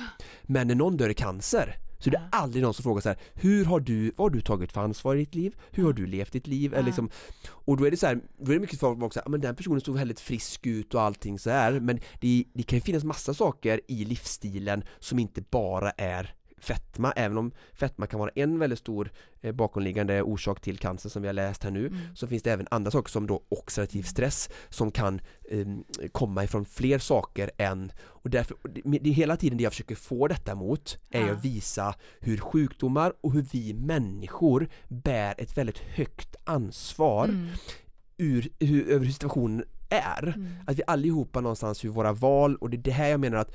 men när någon dör i cancer så det är aldrig någon som frågar så här, hur har du, vad har du tagit för ansvar i ditt liv? Hur har du levt ditt liv? Eller liksom, och då är det så här, då är det mycket folk också, men den personen såg väldigt frisk ut och allting så här, men det, det kan ju finnas massa saker i livsstilen som inte bara är fetma, även om fetma kan vara en väldigt stor eh, bakomliggande orsak till cancer som vi har läst här nu, mm. så finns det även andra saker som då oxidativ mm. stress som kan eh, komma ifrån fler saker än, och därför, det, det hela tiden det jag försöker få detta mot är ja. att visa hur sjukdomar och hur vi människor bär ett väldigt högt ansvar mm. ur, hur, över hur situationen är. Mm. Att vi allihopa någonstans hur våra val, och det är det här jag menar att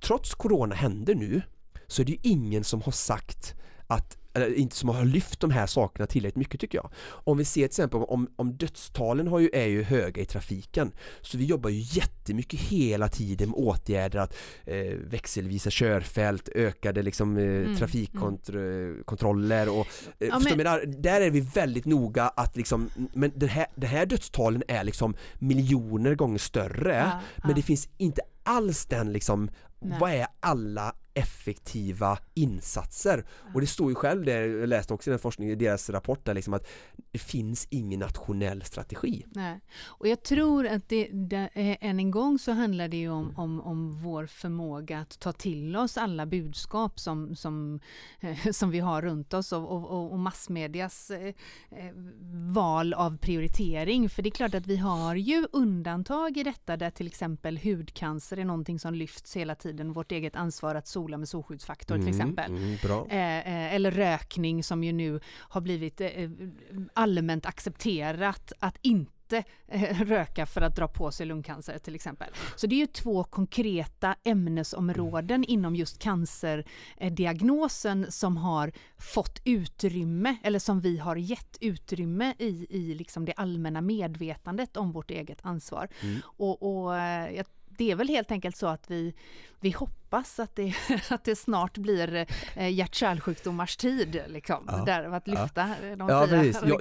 trots corona händer nu så är det ju ingen som har sagt att eller inte som har lyft de här sakerna tillräckligt mycket tycker jag. Om vi ser till exempel om, om dödstalen har ju, är ju höga i trafiken så vi jobbar ju jättemycket hela tiden med åtgärder att eh, växelvisa körfält, ökade liksom eh, mm. trafikkontroller och eh, ja, men... menar, där är vi väldigt noga att liksom, men den här, den här dödstalen är liksom miljoner gånger större ja, men ja. det finns inte alls den liksom, Nej. vad är alla effektiva insatser. Och det står ju själv det, jag läste också i den forskningen, i deras rapport där liksom att det finns ingen nationell strategi. Nej. Och jag tror att det, det, eh, än en gång så handlar det ju om, om, om vår förmåga att ta till oss alla budskap som, som, eh, som vi har runt oss och, och, och massmedias eh, val av prioritering. För det är klart att vi har ju undantag i detta där till exempel hudcancer är någonting som lyfts hela tiden, vårt eget ansvar att sola med solskyddsfaktor mm, till exempel. Mm, eh, eh, eller rökning som ju nu har blivit eh, allmänt accepterat att inte eh, röka för att dra på sig lungcancer till exempel. Så det är ju två konkreta ämnesområden mm. inom just cancerdiagnosen som har fått utrymme eller som vi har gett utrymme i, i liksom det allmänna medvetandet om vårt eget ansvar. Mm. Och, och jag det är väl helt enkelt så att vi, vi hoppas att det, att det snart blir eh, hjärt-kärlsjukdomars tid, liksom, ja. där, att lyfta ja. de ja,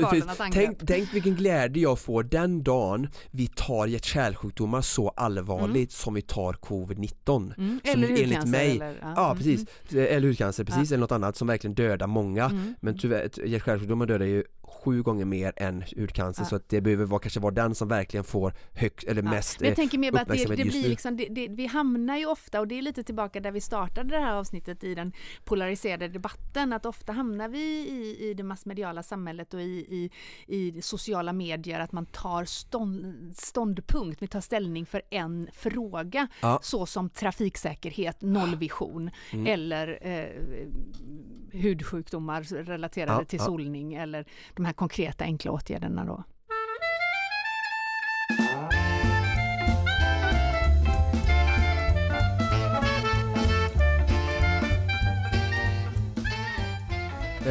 fria angrepp. Tänk, tänk vilken glädje jag får den dagen vi tar hjärt-kärlsjukdomar så allvarligt mm. som vi tar covid-19. Mm. Eller hudcancer. Mig, eller, ja. ja. precis, mm. eller hudcancer, precis, eller något annat som verkligen dödar många. Mm. Men tyvärr, hjärt-kärlsjukdomar dödar ju sju gånger mer än hudcancer ja. så att det behöver vara, kanske vara den som verkligen får högst eller ja. mest Men Jag tänker mer att det, det blir liksom, det, det, vi hamnar ju ofta och det är lite tillbaka där vi startade det här avsnittet i den polariserade debatten att ofta hamnar vi i, i det massmediala samhället och i, i, i sociala medier att man tar stånd, ståndpunkt, vi tar ställning för en fråga ja. så som trafiksäkerhet, nollvision mm. eller eh, hudsjukdomar relaterade till solning eller de här konkreta enkla åtgärderna då.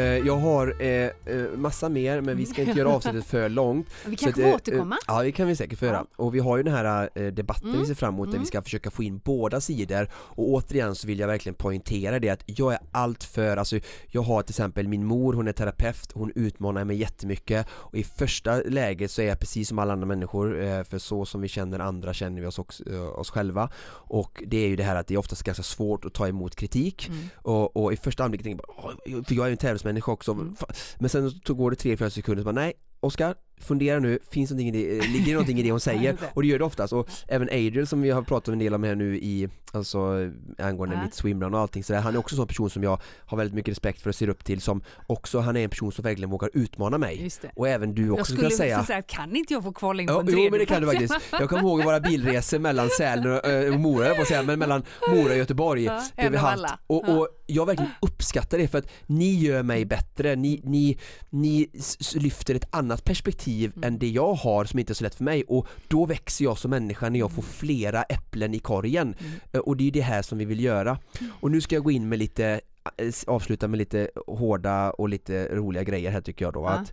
Jag har eh, eh, massa mer men vi ska inte göra avsnittet för långt. Vi kanske får återkomma? Ja det kan vi säkert få göra. Och vi har ju den här debatten mm. vi ser fram emot där vi mm. ska försöka få in båda sidor och återigen så vill jag verkligen poängtera det att jag är allt för, alltså jag har till exempel min mor, hon är terapeut, hon utmanar mig jättemycket och i första läget så är jag precis som alla andra människor för så som vi känner andra känner vi oss, också, oss själva och det är ju det här att det är oftast ganska svårt att ta emot kritik mm. och, och, i första anblicken tänker jag för jag är ju en tävlingsmänniska också mm. men sen så går det 3-4 sekunder och bara nej Oskar, fundera nu, finns någonting i det, eh, ligger det någonting i det hon säger? Och det gör det oftast och även Adriel som vi har pratat en del om här nu i, alltså angående ja. mitt swimrun och allting så han är också en sån person som jag har väldigt mycket respekt för och ser upp till som också, han är en person som verkligen vågar utmana mig. Och även du också skulle säga. Jag säga, kan inte jag få kvala in på en Jo men det kan du faktiskt. Jag kommer ihåg våra bilresor mellan Sälen och, äh, och Mora, på säga, men mellan Mora och Göteborg. Ja, av alla. Och, och jag verkligen uppskattar det för att ni gör mig bättre, ni, ni, ni lyfter ett annat perspektiv mm. än det jag har som inte är så lätt för mig och då växer jag som människa när jag får mm. flera äpplen i korgen mm. Eh, och det är det här som vi vill göra. Mm. Och nu ska jag gå in med lite eh, avsluta med lite hårda och lite roliga grejer här tycker jag då ja. att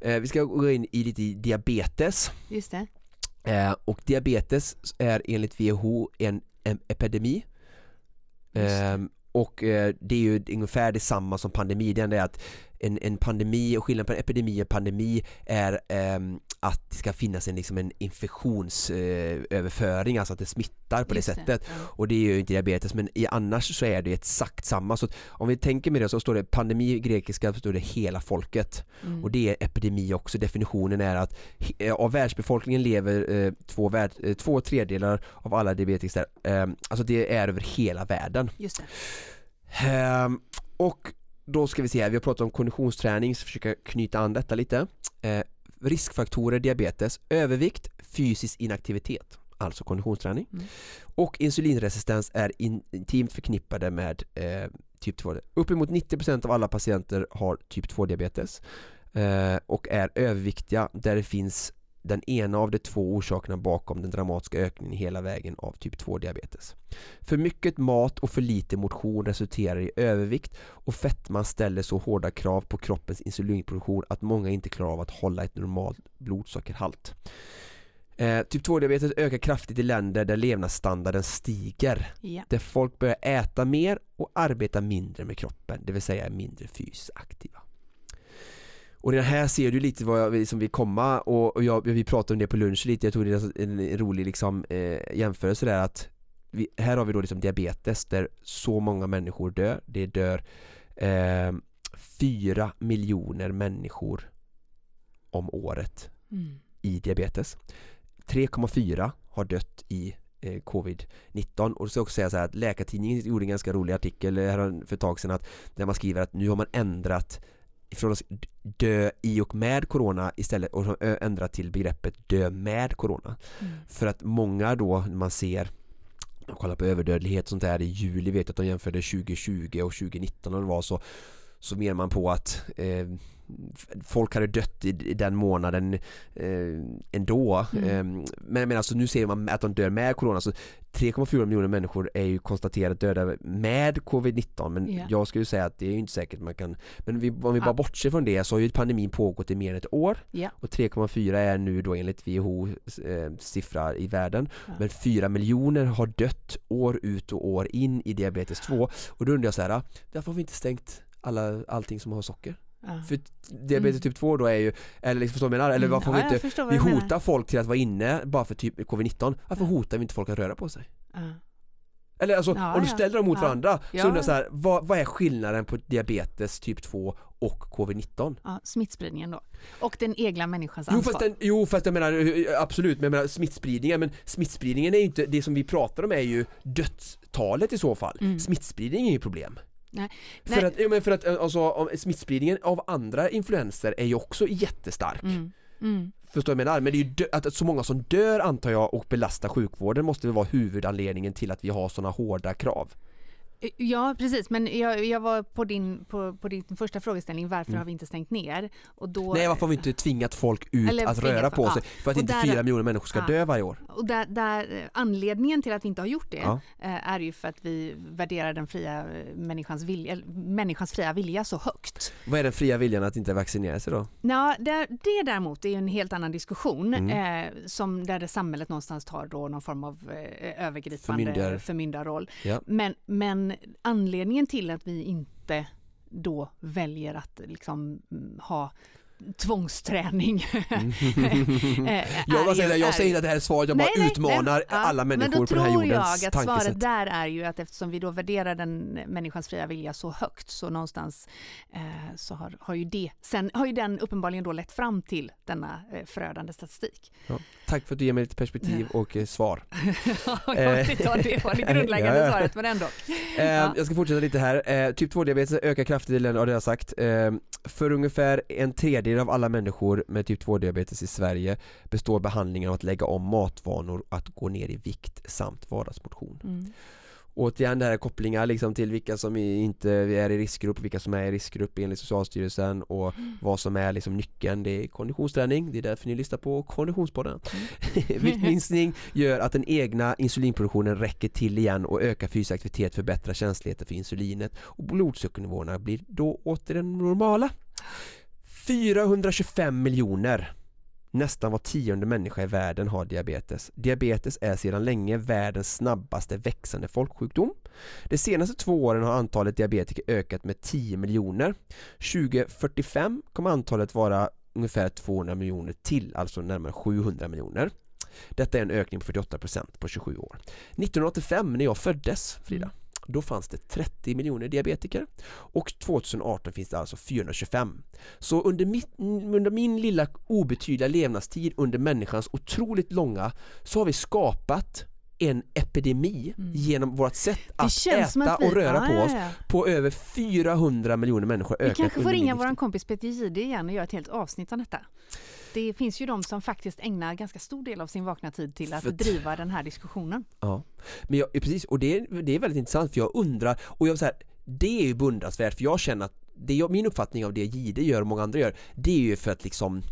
eh, Vi ska gå in i lite diabetes Just det eh, Och diabetes är enligt WHO en, en epidemi eh, och det är ju ungefär detsamma som pandemi, det enda är att en, en pandemi och skillnaden på en epidemi och pandemi är eh, att det ska finnas en, liksom en infektionsöverföring, eh, alltså att det smittar på Just det sättet. Det. Och det är ju inte diabetes, men i, annars så är det exakt samma. Så om vi tänker med det så står det pandemi i grekiska så står det hela folket. Mm. Och det är epidemi också. Definitionen är att eh, av världsbefolkningen lever eh, två, värld, eh, två tredjedelar av alla diabetiker. Eh, alltså det är över hela världen. Just det. Ehm, och då ska vi se här, vi har pratat om konditionsträning, så försöka knyta an detta lite. Eh, riskfaktorer diabetes, övervikt, fysisk inaktivitet, alltså konditionsträning. Mm. Och insulinresistens är intimt förknippade med eh, typ 2. Uppemot 90% av alla patienter har typ 2 diabetes eh, och är överviktiga där det finns den ena av de två orsakerna bakom den dramatiska ökningen hela vägen av typ 2 diabetes. För mycket mat och för lite motion resulterar i övervikt och fetman ställer så hårda krav på kroppens insulinproduktion att många inte klarar av att hålla ett normalt blodsockerhalt. Eh, typ 2-diabetes ökar kraftigt i länder där levnadsstandarden stiger. Ja. Där folk börjar äta mer och arbeta mindre med kroppen, det vill säga är mindre fysiskt aktiva. Och den här ser du lite vad jag, som vill komma och, och jag, vi pratade om det på lunch lite, jag tog det en, en rolig liksom, eh, jämförelse där att vi, här har vi då liksom diabetes där så många människor dör, det dör eh, 4 miljoner människor om året mm. i diabetes. 3,4 har dött i eh, covid-19 och det ska också säga så här att Läkartidningen gjorde en ganska rolig artikel här för ett tag sedan att där man skriver att nu har man ändrat från att dö i och med corona istället och ändrat till begreppet dö med corona. Mm. För att många då, man ser man kollar på överdödlighet och sånt där i juli vet jag att de jämförde 2020 och 2019 och det var så så menar man på att eh, folk hade dött i, i den månaden eh, ändå. Mm. Eh, men, men alltså nu ser man att de dör med corona så 3,4 miljoner människor är ju konstaterat döda med covid-19 men yeah. jag skulle säga att det är ju inte säkert man kan Men vi, om vi bara bortser från det så har ju pandemin pågått i mer än ett år yeah. och 3,4 är nu då enligt WHO eh, siffra i världen yeah. men 4 miljoner har dött år ut och år in i diabetes 2 och då undrar jag så här, varför har vi inte stängt alla, allting som har socker? Ja. För diabetes mm. typ 2 då är ju, eller liksom förstår du menar? Eller mm. varför mm. vi inte, vi hotar folk till att vara inne bara för typ covid-19 Varför ja. hotar vi inte folk att röra på sig? Ja. Eller alltså ja, om du ställer dem mot varandra så undrar jag så här, vad, vad är skillnaden på diabetes typ 2 och covid-19. Ja, smittspridningen då. Och den egna människans ansvar. Jo fast, den, jo, fast jag menar absolut, men jag menar smittspridningen, men smittspridningen är ju inte, det som vi pratar om är ju dödstalet i så fall. Mm. Smittspridning är ju problem. Nej. För, Att, ja, men för att alltså, smittspridningen av andra influenser är ju också jättestark. Mm. Mm. Förstår du vad jag menar? Men det är ju att så många som dör antar jag och belastar sjukvården måste väl vara huvudanledningen till att vi har sådana hårda krav. Ja precis men jag, jag var på din, på, på din första frågeställning varför mm. har vi inte stängt ner? Och då, Nej varför har vi inte tvingat folk ut att röra på sig för att och inte där, fyra miljoner människor ska ja. dö varje år? Och där, där, anledningen till att vi inte har gjort det ja. Eh, är ju för att vi värderar den fria eh, människans vilja, människans fria vilja så högt. Vad är den fria viljan att inte vaccinera sig då? Ja, det, det däremot är en helt annan diskussion mm. eh, som där det samhället någonstans tar då någon form av eh, övergripande Förmyndar. förmyndarroll. Ja. Men, men anledningen till att vi inte då väljer att liksom mm, ha tvångsträning. Mm. Eh, jag, säger, jag säger inte att det här är svaret, jag bara nej, utmanar nej, alla människor på den här jordens tankesätt. Men då tror jag att svaret där är ju att eftersom vi då värderar den människans fria vilja så högt så någonstans eh, så har, har ju det, sen har ju den uppenbarligen då lett fram till denna eh, förödande statistik. Ja, tack för att du ger mig lite perspektiv och eh, svar. jag vet inte det var det grundläggande ja, ja. svaret men ändå. Eh, jag ska fortsätta lite här. Eh, typ 2-diabetes ökar kraftigt, har jag sagt. för ungefär en tredjedel tredjedel av alla människor med typ 2-diabetes i Sverige består behandlingen av att lägga om matvanor, att gå ner i vikt samt vardagsmotion. Mm. Återigen det här kopplingar liksom till vilka som inte är i riskgrupp, vilka som är i riskgrupp enligt Socialstyrelsen och mm. vad som är liksom nyckeln. Det är konditionsträning, det är därför ni lyssnar på Konditionspodden. Mm. Viktminskning gör att den egna insulinproduktionen räcker till igen och ökar fysisk aktivitet förbättrar känsligheten för insulinet och blodsockernivåerna blir då åter den normala. 425 miljoner Nästan var tionde människa i världen har diabetes. Diabetes är sedan länge världens snabbaste växande folksjukdom. De senaste två åren har antalet diabetiker ökat med 10 miljoner. 2045 kommer antalet vara ungefär 200 miljoner till, alltså närmare 700 miljoner. Detta är en ökning på 48% på 27 år. 1985 när jag föddes, Frida, mm. Då fanns det 30 miljoner diabetiker och 2018 finns det alltså 425. Så under, mitt, under min lilla obetydliga levnadstid under människans otroligt långa så har vi skapat en epidemi mm. genom vårt sätt att äta att vi, och röra ah, på oss ja, ja. på över 400 miljoner människor. Vi kanske får ringa vår kompis Peter Gide igen och göra ett helt avsnitt av detta det finns ju de som faktiskt ägnar ganska stor del av sin vakna tid till att för driva den här diskussionen. Ja, men jag, precis och det, det är väldigt intressant för jag undrar och jag så här, det är ju beundransvärt för jag känner att det jag, min uppfattning av det Gide gör och många andra gör det är ju för att liksom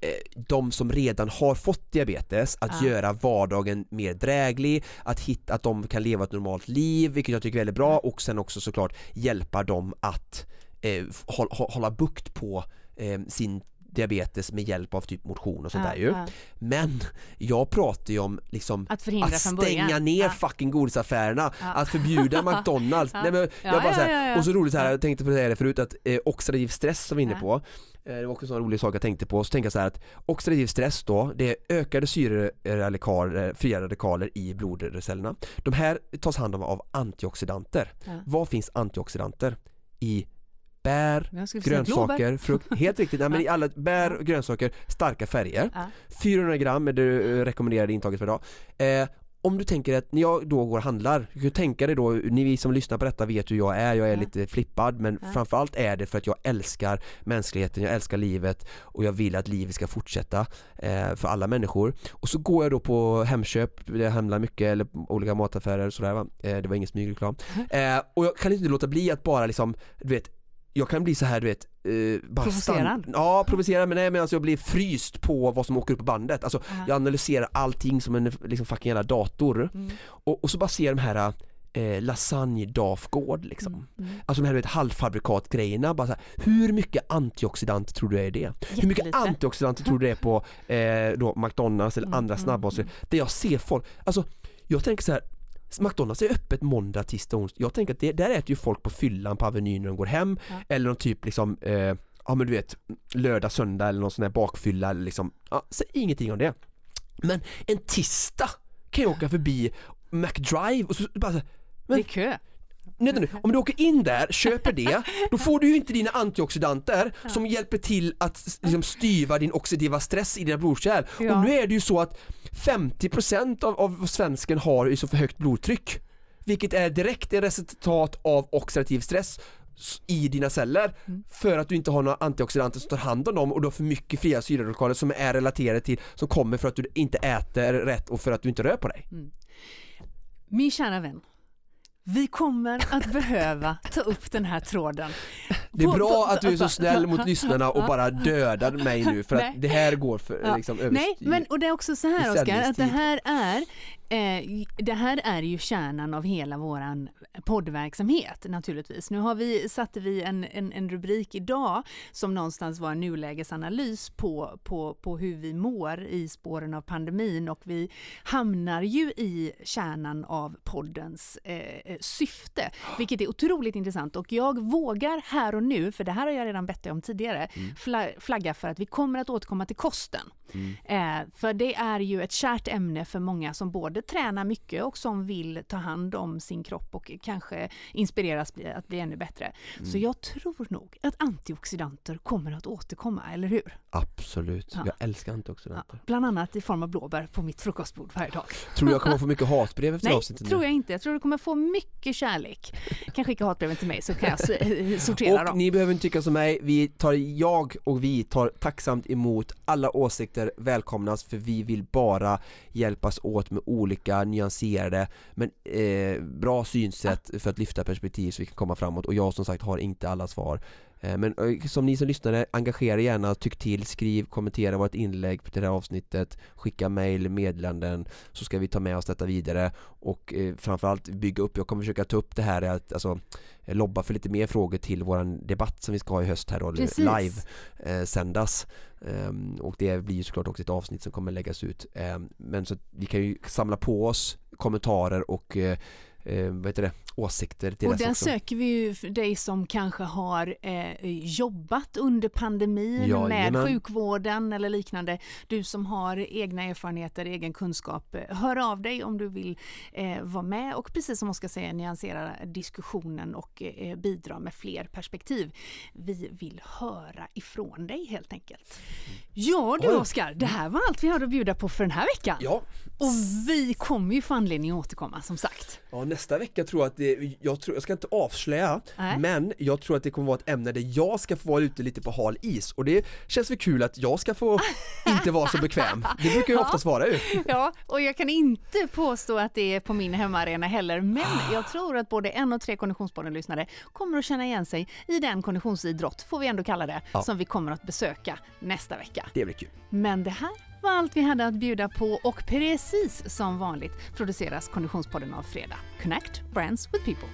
eh, de som redan har fått diabetes, att ja. göra vardagen mer dräglig, att hitta att de kan leva ett normalt liv, vilket jag tycker är väldigt bra och sen också såklart hjälpa dem att eh, hålla, hålla bukt på eh, sin diabetes med hjälp av typ motion och sånt ja, där ju. Ja. Men jag pratar ju om liksom att, att stänga ner ja. fucking godisaffärerna, att förbjuda McDonalds. Nej, men jag bara så här, Och så roligt så här, jag tänkte på det här förut att eh, oxidativ stress som vi är inne på eh, det var också en sån rolig sak jag tänkte på, så tänkte jag så här att oxidativ stress då, det är ökade syreradikaler, fria radikaler i blodcellerna. De här tas hand om av antioxidanter. Vad finns antioxidanter? I bär, grönsaker, frukt, helt riktigt, nej, men i alla bär, grönsaker, starka färger. Ja. 400 gram är det eh, rekommenderade intaget per dag. Eh, om du tänker att när jag då går och handlar, du kan tänka dig då, ni som lyssnar på detta vet hur jag är, jag är ja. lite flippad men ja. framförallt är det för att jag älskar mänskligheten, jag älskar livet och jag vill att livet ska fortsätta eh, för alla människor. Och så går jag då på Hemköp, jag handlar mycket, eller olika mataffärer och sådär va, eh, det var ingen smygreklam. Mm. Eh, och jag kan inte låta bli att bara liksom, du vet jag kan bli så här du vet eh, bara Provocerad? Ja, provocerad men nej men alltså jag blir fryst på vad som åker upp på bandet. Alltså uh-huh. jag analyserar allting som en liksom fucking jävla dator. Mm. Och, och, så bara ser jag de här eh, lasagne Dafgård liksom. Mm. Mm. Alltså de här vet, halvfabrikatgrejerna, bara så här, hur mycket antioxidanter tror du är det? Hur mycket antioxidanter tror du det är på eh, då McDonalds eller mm, andra mm, snabbmatsställen? Mm. Där jag ser folk, alltså jag tänker så här McDonalds är öppet måndag, tisdag, onsdag. Jag tänker att det, där äter ju folk på fyllan på Avenyn när de går hem ja. eller någon typ liksom eh, Ja men du vet lördag, söndag eller någon sån här bakfylla eller liksom ja, Säg ingenting om det Men en tisdag kan jag åka förbi McDrive och så bara så, men, Det är kö nu, om du åker in där, köper det, då får du ju inte dina antioxidanter som hjälper till att liksom, styva din oxidativa stress i dina blodkärl. Ja. Och nu är det ju så att 50% av, av svensken har ju så för högt blodtryck. Vilket är direkt ett resultat av oxidativ stress i dina celler mm. för att du inte har några antioxidanter som tar hand om dem och du har för mycket fria syreradikaler som är relaterade till, som kommer för att du inte äter rätt och för att du inte rör på dig. Mm. Min kära vän, vi kommer att behöva ta upp den här tråden. Det är bra att du är så snäll mot lyssnarna och bara dödar mig nu för att det här går för liksom, Nej, men och det är också så här Oskar, att det här är Eh, det här är ju kärnan av hela våran poddverksamhet naturligtvis. Nu har vi, satte vi en, en, en, rubrik idag som någonstans var en nulägesanalys på, på, på hur vi mår i spåren av pandemin och vi hamnar ju i kärnan av poddens eh, syfte, vilket är otroligt intressant och jag vågar här och nu, för det här har jag redan bett dig om tidigare, mm. flagga för att vi kommer att återkomma till kosten. Mm. Eh, för det är ju ett kärt ämne för många som både tränar mycket och som vill ta hand om sin kropp och kanske inspireras att bli ännu bättre. Mm. Så jag tror nog att antioxidanter kommer att återkomma, eller hur? Absolut, ja. jag älskar antioxidanter. Ja, bland annat i form av blåbär på mitt frukostbord varje dag. Tror du jag kommer få mycket hatbrev efter avsnittet? Nej, tror jag inte. Jag tror du kommer få mycket kärlek. kan skicka hatbreven till mig så kan jag sortera och dem. Ni behöver inte tycka som mig. Vi tar, jag och vi tar tacksamt emot alla åsikter välkomnas för vi vill bara hjälpas åt med olika nyanserade men eh, bra synsätt för att lyfta perspektiv så vi kan komma framåt. Och jag som sagt har inte alla svar men eh, som ni som lyssnare, engagera gärna, tyck till, skriv, kommentera vårt inlägg på det här avsnittet Skicka mail, meddelanden Så ska vi ta med oss detta vidare. Och eh, framförallt bygga upp, jag kommer försöka ta upp det här att alltså Lobba för lite mer frågor till våran debatt som vi ska ha i höst här då, Precis. live eh, sändas. Um, Och det blir såklart också ett avsnitt som kommer läggas ut. Um, Men så vi kan ju samla på oss kommentarer och eh, eh, vad heter det, åsikter till Och där också. söker vi ju dig som kanske har eh, jobbat under pandemin ja, med jajamän. sjukvården eller liknande. Du som har egna erfarenheter, egen kunskap. Hör av dig om du vill eh, vara med och precis som Oskar säger nyansera diskussionen och eh, bidra med fler perspektiv. Vi vill höra ifrån dig helt enkelt. Ja du Oskar, det här var allt vi hade att bjuda på för den här veckan. Ja. Och vi kommer ju få anledning att återkomma som sagt. Ja, nästa vecka tror jag att det, jag, tror, jag ska inte avslöja, äh. men jag tror att det kommer vara ett ämne där jag ska få vara ute lite på hal is och det känns väl kul att jag ska få inte vara så bekväm. Det brukar ju ja. oftast vara ju. Ja, och jag kan inte påstå att det är på min hemmaarena heller, men jag tror att både en och tre Konditionspodden-lyssnare kommer att känna igen sig i den konditionsidrott, får vi ändå kalla det, ja. som vi kommer att besöka nästa vecka. Det blir kul. Men det här var allt vi hade att bjuda på och precis som vanligt produceras Konditionspodden av Fredag. Connect Brands with People.